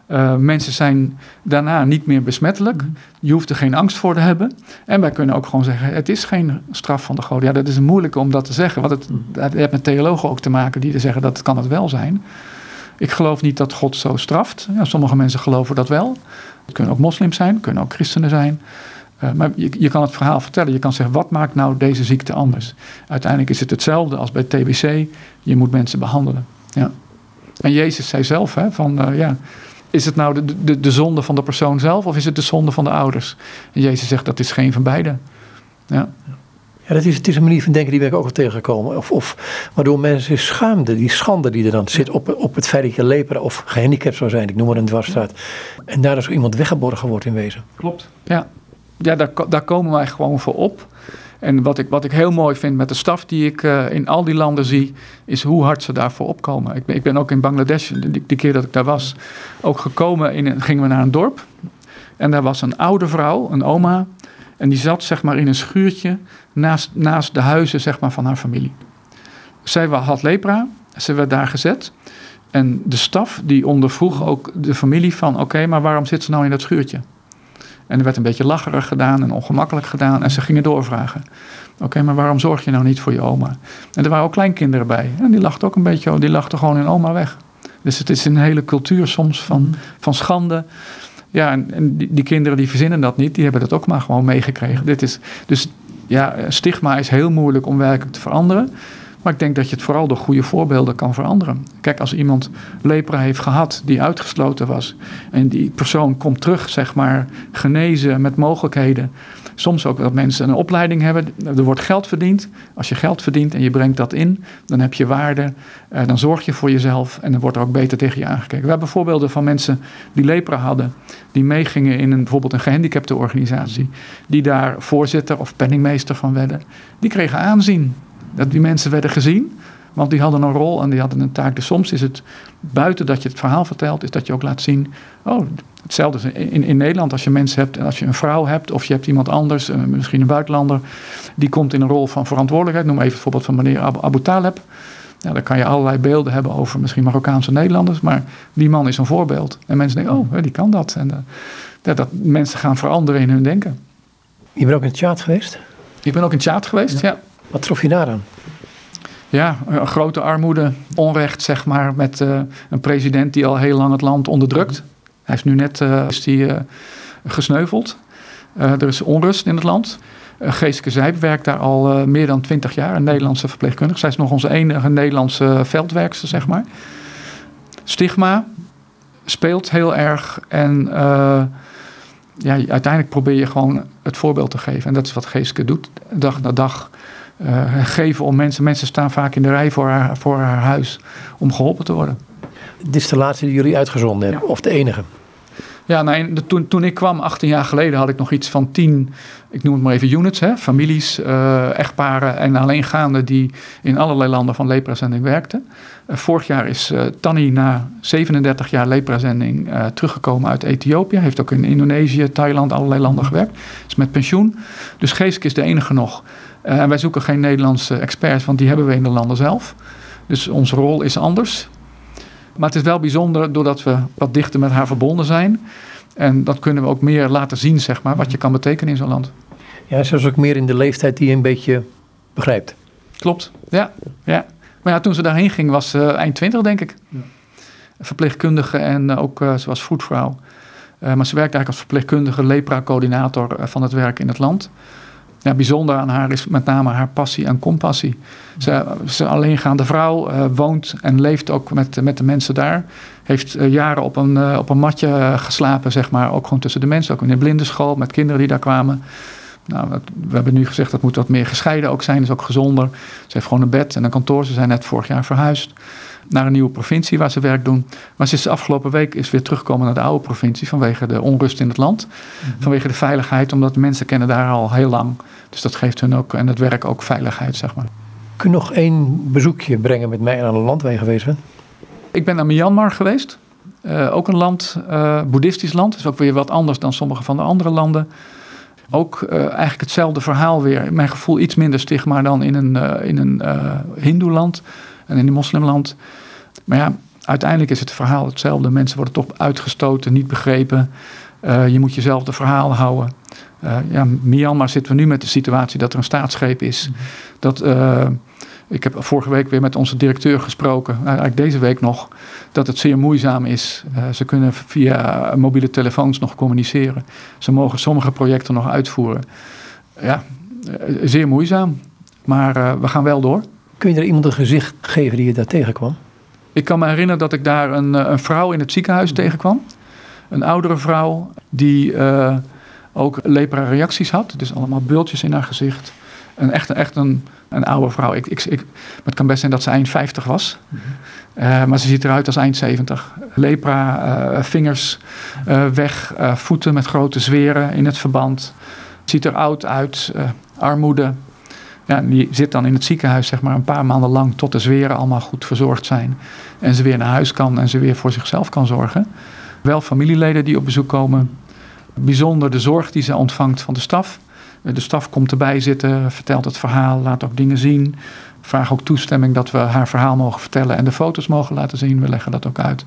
Uh, mensen zijn daarna niet meer besmettelijk. Mhm. Je hoeft er geen angst voor te hebben. En wij kunnen ook gewoon zeggen: het is geen straf van de goden. Ja, dat is moeilijk om dat te zeggen. Want het, het heeft met theologen ook te maken die zeggen dat kan het wel zijn. Ik geloof niet dat God zo straft. Ja, sommige mensen geloven dat wel. Het kunnen ook moslims zijn, kunnen ook christenen zijn. Uh, maar je, je, kan het verhaal vertellen. Je kan zeggen, wat maakt nou deze ziekte anders? Uiteindelijk is het hetzelfde als bij TBC. Je moet mensen behandelen. Ja. En Jezus zei zelf, hè, van, uh, ja, is het nou de, de, de zonde van de persoon zelf of is het de zonde van de ouders? En Jezus zegt, dat is geen van beide. Ja. Ja, dat is, het is een manier van denken die ben ik ook al tegengekomen. Of, of waardoor mensen schaamde, die schande die er dan zit op, op het feit dat je leperen of gehandicapt zou zijn, ik noem maar een dwarsstraat. En daar zo iemand weggeborgen wordt in wezen. Klopt. Ja, ja daar, daar komen wij gewoon voor op. En wat ik, wat ik heel mooi vind met de staf die ik uh, in al die landen zie, is hoe hard ze daarvoor opkomen. Ik ben, ik ben ook in Bangladesh, die, die keer dat ik daar was, ook gekomen. In, gingen we naar een dorp. En daar was een oude vrouw, een oma. En die zat zeg maar in een schuurtje naast, naast de huizen zeg maar, van haar familie. Zij had lepra, ze werd daar gezet. En de staf die ondervroeg ook de familie van... oké, maar waarom zit ze nou in dat schuurtje? En er werd een beetje lacherig gedaan en ongemakkelijk gedaan. En ze gingen doorvragen. Oké, maar waarom zorg je nou niet voor je oma? En er waren ook kleinkinderen bij. En die lachten ook een beetje, die lachten gewoon in oma weg. Dus het is een hele cultuur soms van, van schande. Ja, en, die, die, kinderen die verzinnen dat niet, die hebben dat ook maar gewoon meegekregen. Dit is, dus ja, stigma is heel moeilijk om werkelijk te veranderen. Maar ik denk dat je het vooral door goede voorbeelden kan veranderen. Kijk, als iemand lepra heeft gehad die uitgesloten was. En die persoon komt terug, zeg maar, genezen met mogelijkheden. Soms ook dat mensen een opleiding hebben. Er wordt geld verdiend. Als je geld verdient en je brengt dat in, dan heb je waarde. Eh, dan zorg je voor jezelf en dan wordt er ook beter tegen je aangekeken. We hebben voorbeelden van mensen die lepra hadden. Die meegingen in een, bijvoorbeeld een gehandicapte organisatie. Die daar voorzitter of penningmeester van werden. Die kregen aanzien. Dat die mensen werden gezien. Want die hadden een rol en die hadden een taak. Dus soms is het buiten dat je het verhaal vertelt, is dat je ook laat zien. Oh, hetzelfde in, in Nederland als je mensen hebt, als je een vrouw hebt of je hebt iemand anders, eh, misschien een buitenlander, die komt in een rol van verantwoordelijkheid. Noem even het voorbeeld van meneer Abu Taleb. Ja, dan kan je allerlei beelden hebben over misschien Marokkaanse Nederlanders, maar die man is een voorbeeld. En mensen denken, oh, die kan dat. En uh, dat mensen gaan veranderen in hun denken. Je bent ook in chat geweest? Ik ben ook in chat geweest, ja. Wat trof je daar? Ja, een grote armoede, onrecht zeg maar, met uh, een president die al heel lang het land onderdrukt. Hij is nu net uh, is die, gesneuveld. er is onrust in het land. Geeske Zijp werkt daar al meer dan twintig jaar, een Nederlandse verpleegkundige. Zij is nog onze enige Nederlandse veldwerkster, zeg maar. Stigma speelt heel erg en ja, uiteindelijk probeer je gewoon het voorbeeld te geven. En dat is wat Geeske doet, dag na dag uh, geven om mensen. Mensen staan vaak in de rij voor haar, voor haar huis om geholpen te worden. Dit is de laatste die jullie uitgezonden hebben, of de enige? Ja, nee, toen, toen ik kwam, 18 jaar geleden, had ik nog iets van 10, ik noem het maar even units, hè, families, uh, echtparen en alleengaanden die in allerlei landen van leprazending werkten. Uh, vorig jaar is uh, Tanni na 37 jaar leprazending teruggekomen uit Ethiopië. Heeft ook in Indonesië, Thailand, allerlei landen gewerkt. Is met pensioen. Dus Geesk is de enige nog eh, en wij zoeken geen Nederlandse experts, want die hebben we in de landen zelf. Dus onze rol is anders. Maar het is wel bijzonder doordat we wat dichter met haar verbonden zijn. En dat kunnen we ook meer laten zien, zeg maar, wat je kan betekenen in zo'n land. Ja, zelfs ook meer in de leeftijd die je een beetje begrijpt. Klopt, ja. ja. Maar ja, toen ze daarheen ging was ze eind twintig, denk ik. Ja. Verpleegkundige en uh, ook uh, ze was voetvrouw. maar ze werkt eigenlijk als verpleegkundige lepra-coördinator van het werk in het land ja, bijzonder aan haar is met name haar passie en compassie. Ze, ze alleengaande vrouw, uh, woont en leeft ook met, met de mensen daar. Heeft uh, jaren op een, uh, op een matje geslapen, zeg maar. Ook gewoon tussen de mensen. Ook in de blindenschool met kinderen die daar kwamen. Nou, we hebben nu gezegd dat moet wat meer gescheiden ook zijn. is ook gezonder. Ze heeft gewoon een bed en een kantoor. Ze zijn net vorig jaar verhuisd naar een nieuwe provincie waar ze werk doen. Maar sinds de afgelopen week is weer teruggekomen naar de oude provincie vanwege de onrust in het land. Mhm. Vanwege de veiligheid, omdat de mensen kennen daar al heel lang. Dus dat geeft hun ook en het werk ook veiligheid, zeg maar. Kun je nog één bezoekje brengen met mij aan een land waar je geweest bent? Ik ben naar Myanmar geweest. Uh, ook een land, uh, boeddhistisch land. is ook weer wat anders dan sommige van de andere landen. Ook uh, eigenlijk hetzelfde verhaal weer. Mijn gevoel iets minder stigma dan in een, in een hindoeland en in een moslimland. Maar ja, uiteindelijk is het verhaal hetzelfde. Mensen worden toch uitgestoten, niet begrepen. Uh, je moet jezelf de verhaal houden. Uh, ja, Myanmar zitten we nu met de situatie dat er een staatsgreep is. Mhm. Dat, uh, ik heb vorige week weer met onze directeur gesproken, eigenlijk deze week nog, dat het zeer moeizaam is. ze kunnen via mobiele telefoons nog communiceren. Ze mogen sommige projecten nog uitvoeren. Ja, zeer moeizaam. Maar we gaan wel door. Kun je er iemand een gezicht geven die je daar tegenkwam? Ik kan me herinneren dat ik daar een, een vrouw in het ziekenhuis tegenkwam. Een oudere vrouw die uh, ook lepra-reacties had. Dus allemaal bultjes in haar gezicht. Een, echt, echt een, een oude vrouw. Ik, ik, ik, het kan best zijn dat ze eind 50 was. Uh, maar ze ziet eruit als eind 70. Lepra, uh, vingers weg, voeten met grote zweren in het verband. Ziet er oud uit, armoede, ja, die zit dan in het ziekenhuis zeg maar een paar maanden lang tot de zweren allemaal goed verzorgd zijn. En ze weer naar huis kan en ze weer voor zichzelf kan zorgen. Wel familieleden die op bezoek komen. Bijzonder de zorg die ze ontvangt van de staf. De staf komt erbij zitten, vertelt het verhaal, laat ook dingen zien. Vraag ook toestemming dat we haar verhaal mogen vertellen en de foto's mogen laten zien. We leggen dat ook uit.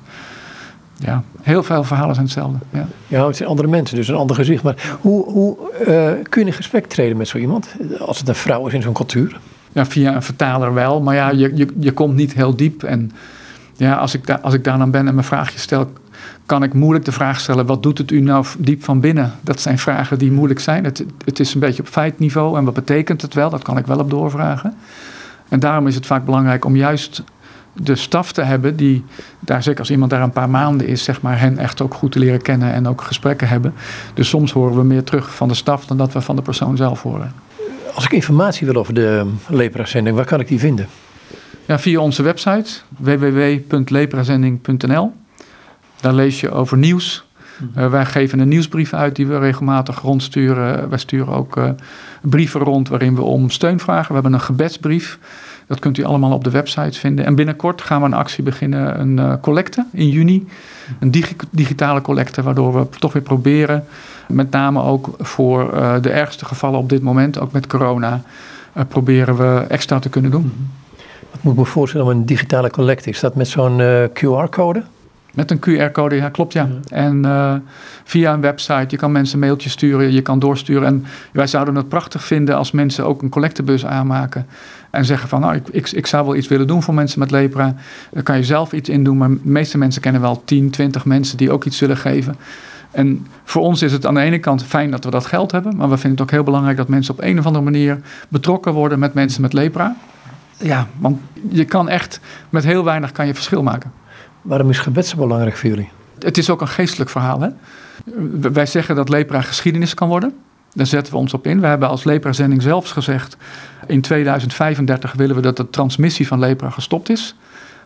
Ja, heel veel verhalen zijn hetzelfde. Ja, ja het zijn andere mensen, dus een ander gezicht. Maar hoe, hoe uh, kun je in gesprek treden met zo iemand? Als het een vrouw is in zo'n cultuur? Ja, via een vertaler wel. Maar ja, je, je, je komt niet heel diep. En ja, als ik, daar als ik daar dan ben en mijn vraagje stel, kan ik moeilijk de vraag stellen: wat doet het u nou diep van binnen? Dat zijn vragen die moeilijk zijn. Het, het is een beetje op feitniveau en wat betekent het wel? Dat kan ik wel op doorvragen. En daarom is het vaak belangrijk om juist de staf te hebben die daar, zeker als iemand daar een paar maanden is, zeg maar, hen echt ook goed te leren kennen en ook gesprekken hebben. Dus soms horen we meer terug van de staf dan dat we van de persoon zelf horen. Als ik informatie wil over de leprazending, waar kan ik die vinden? Ja, via onze website www.leprazending.nl. Daar lees je over nieuws. Mhm. Uh, wij geven een nieuwsbrief uit die we regelmatig rondsturen. Wij sturen ook uh, brieven rond waarin we om steun vragen. We hebben een gebedsbrief. Dat kunt u allemaal op de website vinden. En binnenkort gaan we een actie beginnen, een uh, collecte in juni. Een digitale collecte, waardoor we toch weer proberen, met name ook voor de ergste gevallen op dit moment, ook met corona, proberen we extra te kunnen doen. Mhm. Wat moet ik me voorstellen om een digitale collecte? Is dat met zo'n QR-code? Met een QR-code, ja, klopt ja. En uh, via een website, je kan mensen mailtjes sturen, je kan doorsturen. En wij zouden het prachtig vinden als mensen ook een collectebus aanmaken. En zeggen van, nou, ik, ik, ik zou wel iets willen doen voor mensen met lepra. Daar kan je zelf iets in doen, maar de meeste mensen kennen wel 10, 20 mensen die ook iets willen geven. En voor ons is het aan de ene kant fijn dat we dat geld hebben, maar we vinden het ook heel belangrijk dat mensen op een of andere manier betrokken worden met mensen met lepra. Ja, want je kan echt met heel weinig kan je verschil maken. Waarom is gebed zo belangrijk voor jullie? Het is ook een geestelijk verhaal. Hè? Wij zeggen dat lepra geschiedenis kan worden. Daar zetten we ons op in. We hebben als lepra-zending zelfs gezegd... in 2035 willen we dat de transmissie van lepra gestopt is.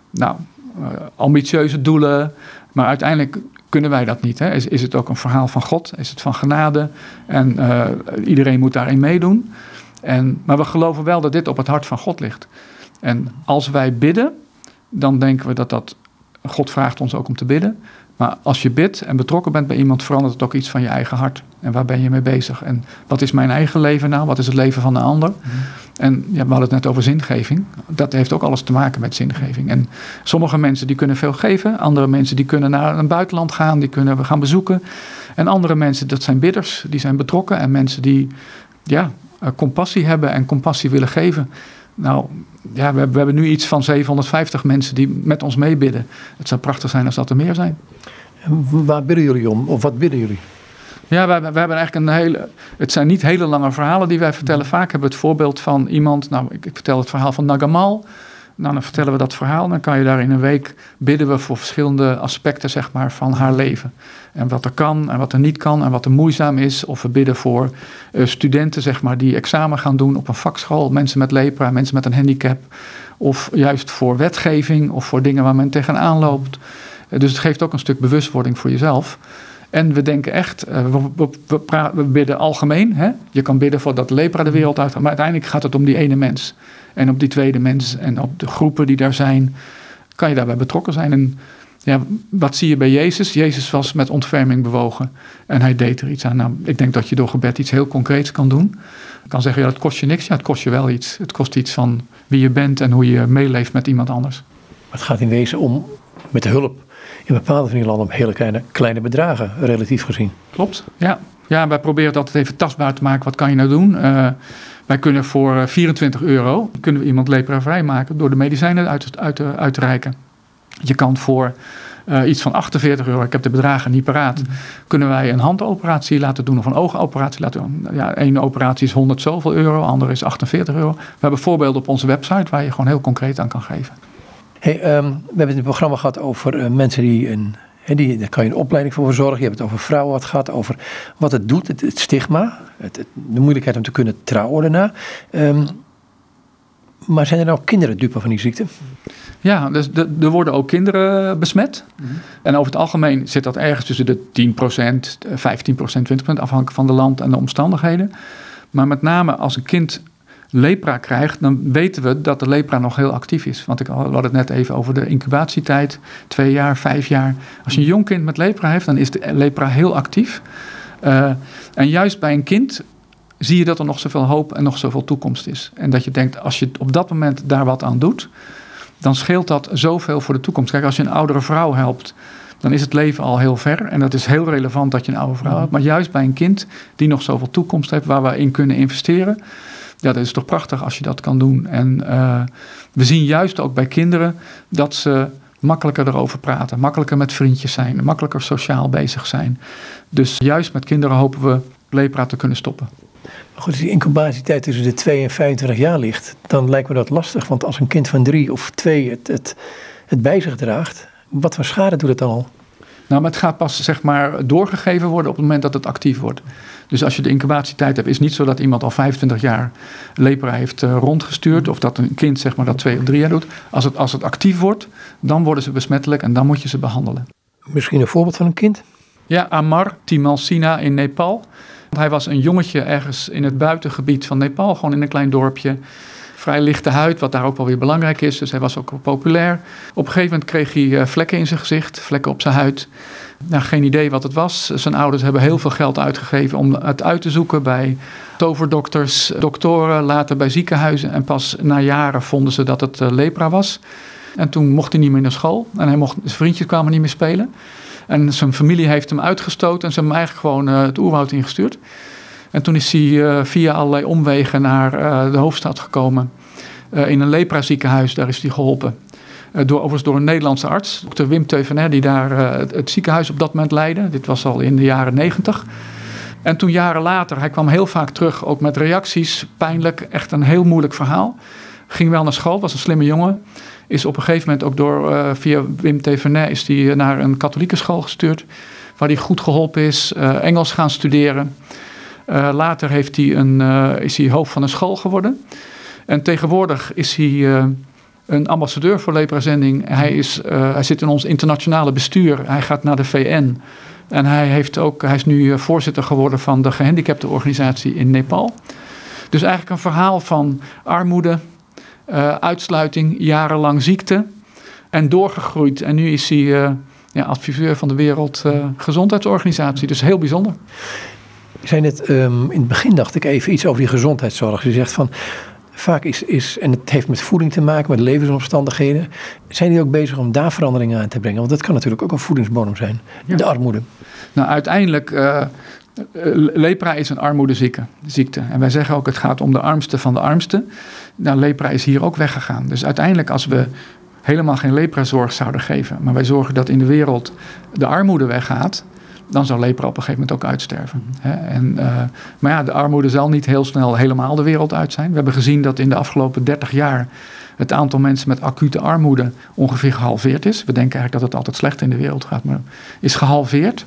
Nou, uh, ambitieuze doelen, maar uiteindelijk kunnen wij dat niet. Hè? Is, is het ook een verhaal van God? Is het van genade? En uh, iedereen moet daarin meedoen. En, maar we geloven wel dat dit op het hart van God ligt. En als wij bidden, dan denken we dat dat God vraagt ons ook om te bidden. Maar als je bidt en betrokken bent bij iemand, verandert het ook iets van je eigen hart. En waar ben je mee bezig? En wat is mijn eigen leven nou? Wat is het leven van de ander? Mhm. En ja, we hadden het net over zingeving. Dat heeft ook alles te maken met zingeving. En sommige mensen die kunnen veel geven. Andere mensen die kunnen naar een buitenland gaan. Die kunnen we gaan bezoeken. En andere mensen, dat zijn bidders. Die zijn betrokken. En mensen die ja, eh, compassie hebben en compassie willen geven. Nou, ja, we, we, hebben nu iets van 750 mensen die met ons meebidden. Het zou prachtig zijn als dat er meer zijn. waar bidden jullie om? Of wat bidden jullie? Ja, we, we, hebben eigenlijk een hele. Het zijn niet hele lange verhalen die wij vertellen. Vaak hebben we het voorbeeld van iemand. Nou, ik, ik vertel het verhaal van Nagamal. Nou, dan vertellen we dat verhaal. Dan kan je daar in een week bidden we voor verschillende aspecten zeg maar, van haar leven. En wat er kan en wat er niet kan en wat er moeizaam is. Of we bidden voor uh, studenten zeg maar, die examen gaan doen op een vakschool. Mensen met lepra, mensen met een handicap. Of juist voor wetgeving of voor dingen waar men tegenaan loopt. Uh, dus het geeft ook een stuk bewustwording voor jezelf. En we denken echt, uh, we, we, bidden algemeen. Hè? Je kan bidden voor dat lepra de wereld uit. Maar uiteindelijk gaat het om die ene mens. En op die tweede mens en op de groepen die daar zijn, kan je daarbij betrokken zijn. En ja, wat zie je bij Jezus? Jezus was met ontferming bewogen en hij deed er iets aan. Nou, ik denk dat je door gebed iets heel concreets kan doen. Je kan zeggen, ja, het kost je niks. Ja, het kost je wel iets. Het kost iets van wie je bent en hoe je meeleeft met iemand anders. Het gaat in wezen om met hulp in bepaalde van die landen op hele kleine, kleine bedragen, relatief gezien. Klopt, ja. Ja, wij proberen dat even tastbaar te maken. Wat kan je nou doen? Uh, wij kunnen voor 24 euro kunnen we iemand lepra maken door de medicijnen uit, uit, uit te reiken. Je kan voor uh, iets van 48 euro, ik heb de bedragen niet paraat, mhm. kunnen wij een handoperatie laten doen of een oogoperatie laten doen. Ja, één operatie is 100 zoveel euro, andere is 48 euro. We hebben voorbeelden op onze website waar je gewoon heel concreet aan kan geven. Hey, um, we hebben het in het programma gehad over uh, mensen die een die, daar kan je een opleiding voor verzorgen. Je hebt het over vrouwen wat gehad, over wat het doet, het, het stigma, het, de moeilijkheid om te kunnen trouwen daarna. Um, maar zijn er nou kinderen dupe van die ziekte? Ja, dus er worden ook kinderen besmet. Mhm. En over het algemeen zit dat ergens tussen de 10%, 15%, 20% afhankelijk van de land en de omstandigheden. Maar met name als een kind lepra krijgt, dan weten we dat de lepra nog heel actief is. Want ik had het net even over de incubatietijd, twee jaar, vijf jaar. Als je een jong kind met lepra heeft, dan is de lepra heel actief. Uh, en juist bij een kind zie je dat er nog zoveel hoop en nog zoveel toekomst is. En dat je denkt, als je op dat moment daar wat aan doet, dan scheelt dat zoveel voor de toekomst. Kijk, als je een oudere vrouw helpt, dan is het leven al heel ver. En dat is heel relevant dat je een oude vrouw hebt. Maar juist bij een kind die nog zoveel toekomst heeft, waar we in kunnen investeren. Ja, dat is toch prachtig als je dat kan doen. En uh, we zien juist ook bij kinderen dat ze makkelijker erover praten, makkelijker met vriendjes zijn, makkelijker sociaal bezig zijn. Dus juist met kinderen hopen we lepra te kunnen stoppen. Maar goed, als die incubatietijd tussen de 2 en 25 jaar ligt, dan lijkt me dat lastig. Want als een kind van drie of twee het, het, het bij zich draagt, wat voor schade doet het dan al? Nou, maar het gaat pas zeg maar doorgegeven worden op het moment dat het actief wordt. Dus als je de incubatietijd hebt, is het niet zo dat iemand al 25 jaar lepra heeft uh, rondgestuurd. Of dat een kind zeg maar dat twee of drie jaar doet. Als het, als het actief wordt, dan worden ze besmettelijk en dan moet je ze behandelen. Misschien een voorbeeld van een kind? Ja, Amar Timalsina in Nepal. Hij was een jongetje ergens in het buitengebied van Nepal, gewoon in een klein dorpje. Vrij lichte huid, wat daar ook wel weer belangrijk is. Dus hij was ook populair. Op een gegeven moment kreeg hij eh, vlekken in zijn gezicht, vlekken op zijn huid. Nou, geen idee wat het was. Zijn ouders hebben heel veel geld uitgegeven om het uit te zoeken bij toverdokters, doktoren, later bij ziekenhuizen. En pas na jaren vonden ze dat het eh, lepra was. En toen mocht hij niet meer naar school. En hij mocht, zijn vriendjes kwamen niet meer spelen. En zijn familie heeft hem uitgestoten en ze hebben hem eigenlijk gewoon uh, het oerwoud ingestuurd. En toen is hij uh, via allerlei omwegen naar uh, de hoofdstad gekomen. in een lepra-ziekenhuis, daar is hij geholpen. door, overigens door een Nederlandse arts, dokter Wim Teuvener, die daar het, het, ziekenhuis op dat moment leidde. Dit was al in de jaren negentig. En toen jaren later, hij kwam heel vaak terug, ook met reacties, pijnlijk, echt een heel moeilijk verhaal. Ging wel naar school, was een slimme jongen is op een gegeven moment ook door, via Wim Tevenet is die naar een katholieke school gestuurd. Waar hij goed geholpen is, Engels gaan studeren. Uh, later heeft hij een, is hij hoofd van een school geworden. En tegenwoordig is hij een ambassadeur voor Leprazending. Hij, is, hij zit in ons internationale bestuur. Hij gaat naar de VN. En hij, heeft ook, hij is nu voorzitter geworden van de gehandicaptenorganisatie in Nepal. Dus eigenlijk een verhaal van armoede, uitsluiting, jarenlang ziekte. En doorgegroeid. En nu is hij ja, adviseur van de Wereldgezondheidsorganisatie. dus heel bijzonder. Zei net, um, in het begin dacht ik even iets over die gezondheidszorg. Je zegt van, vaak is, is, en het heeft met voeding te maken, met levensomstandigheden. Zijn die ook bezig om daar veranderingen aan te brengen? Want dat kan natuurlijk ook een voedingsbodem zijn, de armoede. Nou, uiteindelijk, uh, lepra is een armoedeziekte. Ziekte. En wij zeggen ook, het gaat om de armste van de armsten nou, lepra is hier ook weggegaan. Dus uiteindelijk als we helemaal geen leprazorg zouden geven, maar wij zorgen dat in de wereld de armoede weggaat, dan zou lepra op een gegeven moment ook uitsterven. En, uh, maar ja, de armoede zal niet heel snel helemaal de wereld uit zijn. We hebben gezien dat in de afgelopen 30 jaar het aantal mensen met acute armoede ongeveer gehalveerd is. We denken eigenlijk dat het altijd slecht in de wereld gaat, maar is gehalveerd.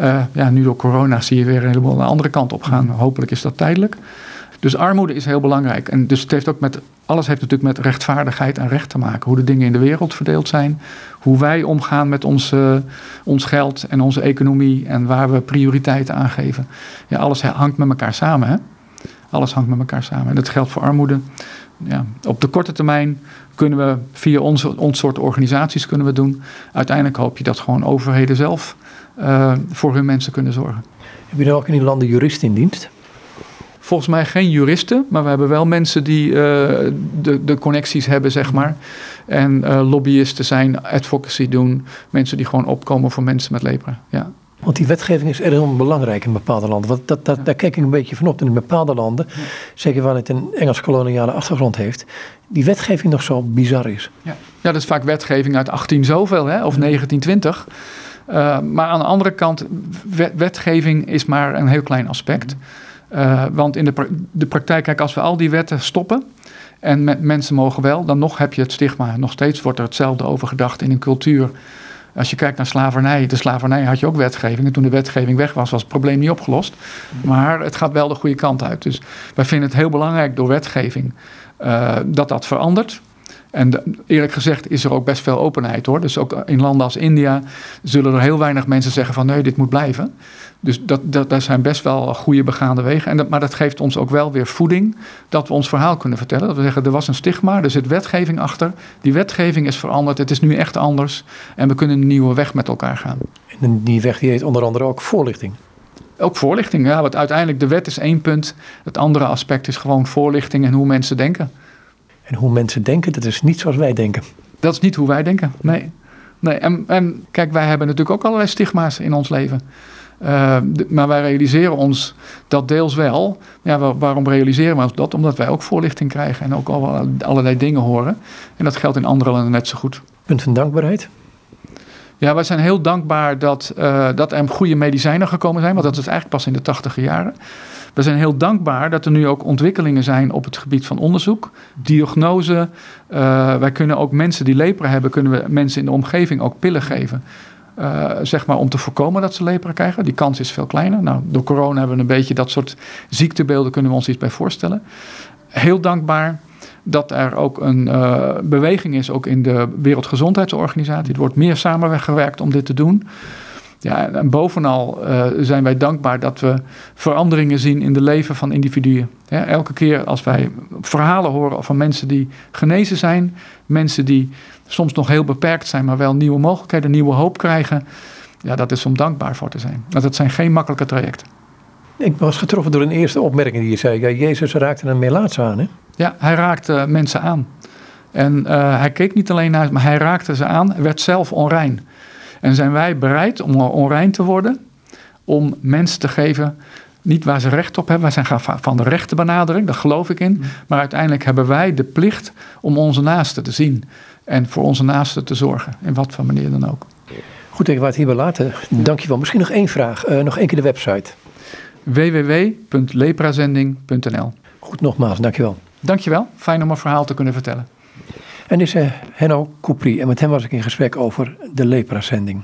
Uh, ja, nu door corona zie je weer helemaal de andere kant op gaan. Hopelijk is dat tijdelijk. Dus armoede is heel belangrijk. En dus het heeft ook met, alles heeft natuurlijk met rechtvaardigheid en recht te maken. Hoe de dingen in de wereld verdeeld zijn. Hoe wij omgaan met ons, ons geld en onze economie. En waar we prioriteiten aan geven. Ja, alles hangt met elkaar samen. Hè? Alles hangt met elkaar samen. En dat geldt voor armoede. Ja, op de korte termijn kunnen we via onze, ons soort organisaties kunnen we doen. Uiteindelijk hoop je dat gewoon overheden zelf uh, voor hun mensen kunnen zorgen. Heb je dan ook in die landen juristen in dienst? Volgens mij geen juristen, maar we hebben wel mensen die uh, de, de connecties hebben, zeg maar. En uh, lobbyisten zijn, advocacy doen. Mensen die gewoon opkomen voor mensen met lepra. Ja. Want die wetgeving is erg belangrijk in bepaalde landen. Want dat, dat, daar kijk ik een beetje van op. In bepaalde landen, zeker waar het een Engels-koloniale achtergrond heeft, die wetgeving nog zo bizar is. Ja, ja dat is vaak wetgeving uit 18 zoveel hè, of 1920. Uh, maar aan de andere kant, wetgeving is maar een heel klein aspect. Uh, want in de, de praktijk, kijk, als we al die wetten stoppen en mensen mogen wel, dan nog heb je het stigma. Nog steeds wordt er hetzelfde over gedacht in een cultuur. Als je kijkt naar slavernij, de slavernij had je ook wetgeving. En toen de wetgeving weg was, was het probleem niet opgelost. Maar het gaat wel de goede kant uit. Dus wij vinden het heel belangrijk door wetgeving uh, dat dat verandert. En eerlijk gezegd is er ook best veel openheid hoor. Dus ook in landen als India zullen er heel weinig mensen zeggen van nee, dit moet blijven. Dus dat, dat, daar zijn best wel goede begaande wegen. En dat, maar dat geeft ons ook wel weer voeding dat we ons verhaal kunnen vertellen. Dat we zeggen, er was een stigma, er zit wetgeving achter. Die wetgeving is veranderd, het is nu echt anders. En we kunnen een nieuwe weg met elkaar gaan. En die weg die heet onder andere ook voorlichting. Ook voorlichting, ja. Want uiteindelijk de wet is één punt. Het andere aspect is gewoon voorlichting en hoe mensen denken. En hoe mensen denken, dat is niet zoals wij denken. Dat is niet hoe wij denken, nee. nee. En, en kijk, wij hebben natuurlijk ook allerlei stigma's in ons leven. Uh, maar wij realiseren ons dat deels wel. Ja, waarom realiseren we ons dat? Omdat wij ook voorlichting krijgen en ook al, allerlei dingen horen. En dat geldt in andere landen net zo goed. Punt van dankbaarheid? Ja, wij zijn heel dankbaar dat, uh, dat er goede medicijnen gekomen zijn. Want dat is eigenlijk pas in de tachtige jaren. We zijn heel dankbaar dat er nu ook ontwikkelingen zijn op het gebied van onderzoek, diagnose. Uh, wij kunnen ook mensen die lepra hebben, kunnen we mensen in de omgeving ook pillen geven. Uh, zeg maar om te voorkomen dat ze lepra krijgen. Die kans is veel kleiner. Nou, door corona hebben we een beetje dat soort ziektebeelden, kunnen we ons iets bij voorstellen. Heel dankbaar dat er ook een uh, beweging is, ook in de Wereldgezondheidsorganisatie. Er wordt meer samengewerkt om dit te doen. Ja, en bovenal uh, zijn wij dankbaar dat we veranderingen zien in de leven van individuen. Elke keer als wij verhalen horen van mensen die genezen zijn, mensen die soms nog heel beperkt zijn, maar wel nieuwe mogelijkheden, nieuwe hoop krijgen. Ja, dat is om dankbaar voor te zijn. Het zijn geen makkelijke trajecten. Ik was getroffen door een eerste opmerking die je zei. Ja, Jezus raakte een melaats aan, hè? Ja, hij raakte mensen aan. En uh, hij keek niet alleen naar, maar hij raakte ze aan, werd zelf onrein. En zijn wij bereid om onrein te worden, om mensen te geven, niet waar ze recht op hebben. Wij zijn van de rechtenbenadering, daar geloof ik in. Maar uiteindelijk hebben wij de plicht om onze naasten te zien en voor onze naasten te zorgen, in wat voor manier dan ook. Goed, ik het hierbij laten. Dankjewel. Misschien nog één vraag, uh, nog één keer de website. www.leprazending.nl Goed, nogmaals, dankjewel. Dankjewel, fijn om een verhaal te kunnen vertellen. En dit is uh, Henno Koepri en met hem was ik in gesprek over de lepra-zending.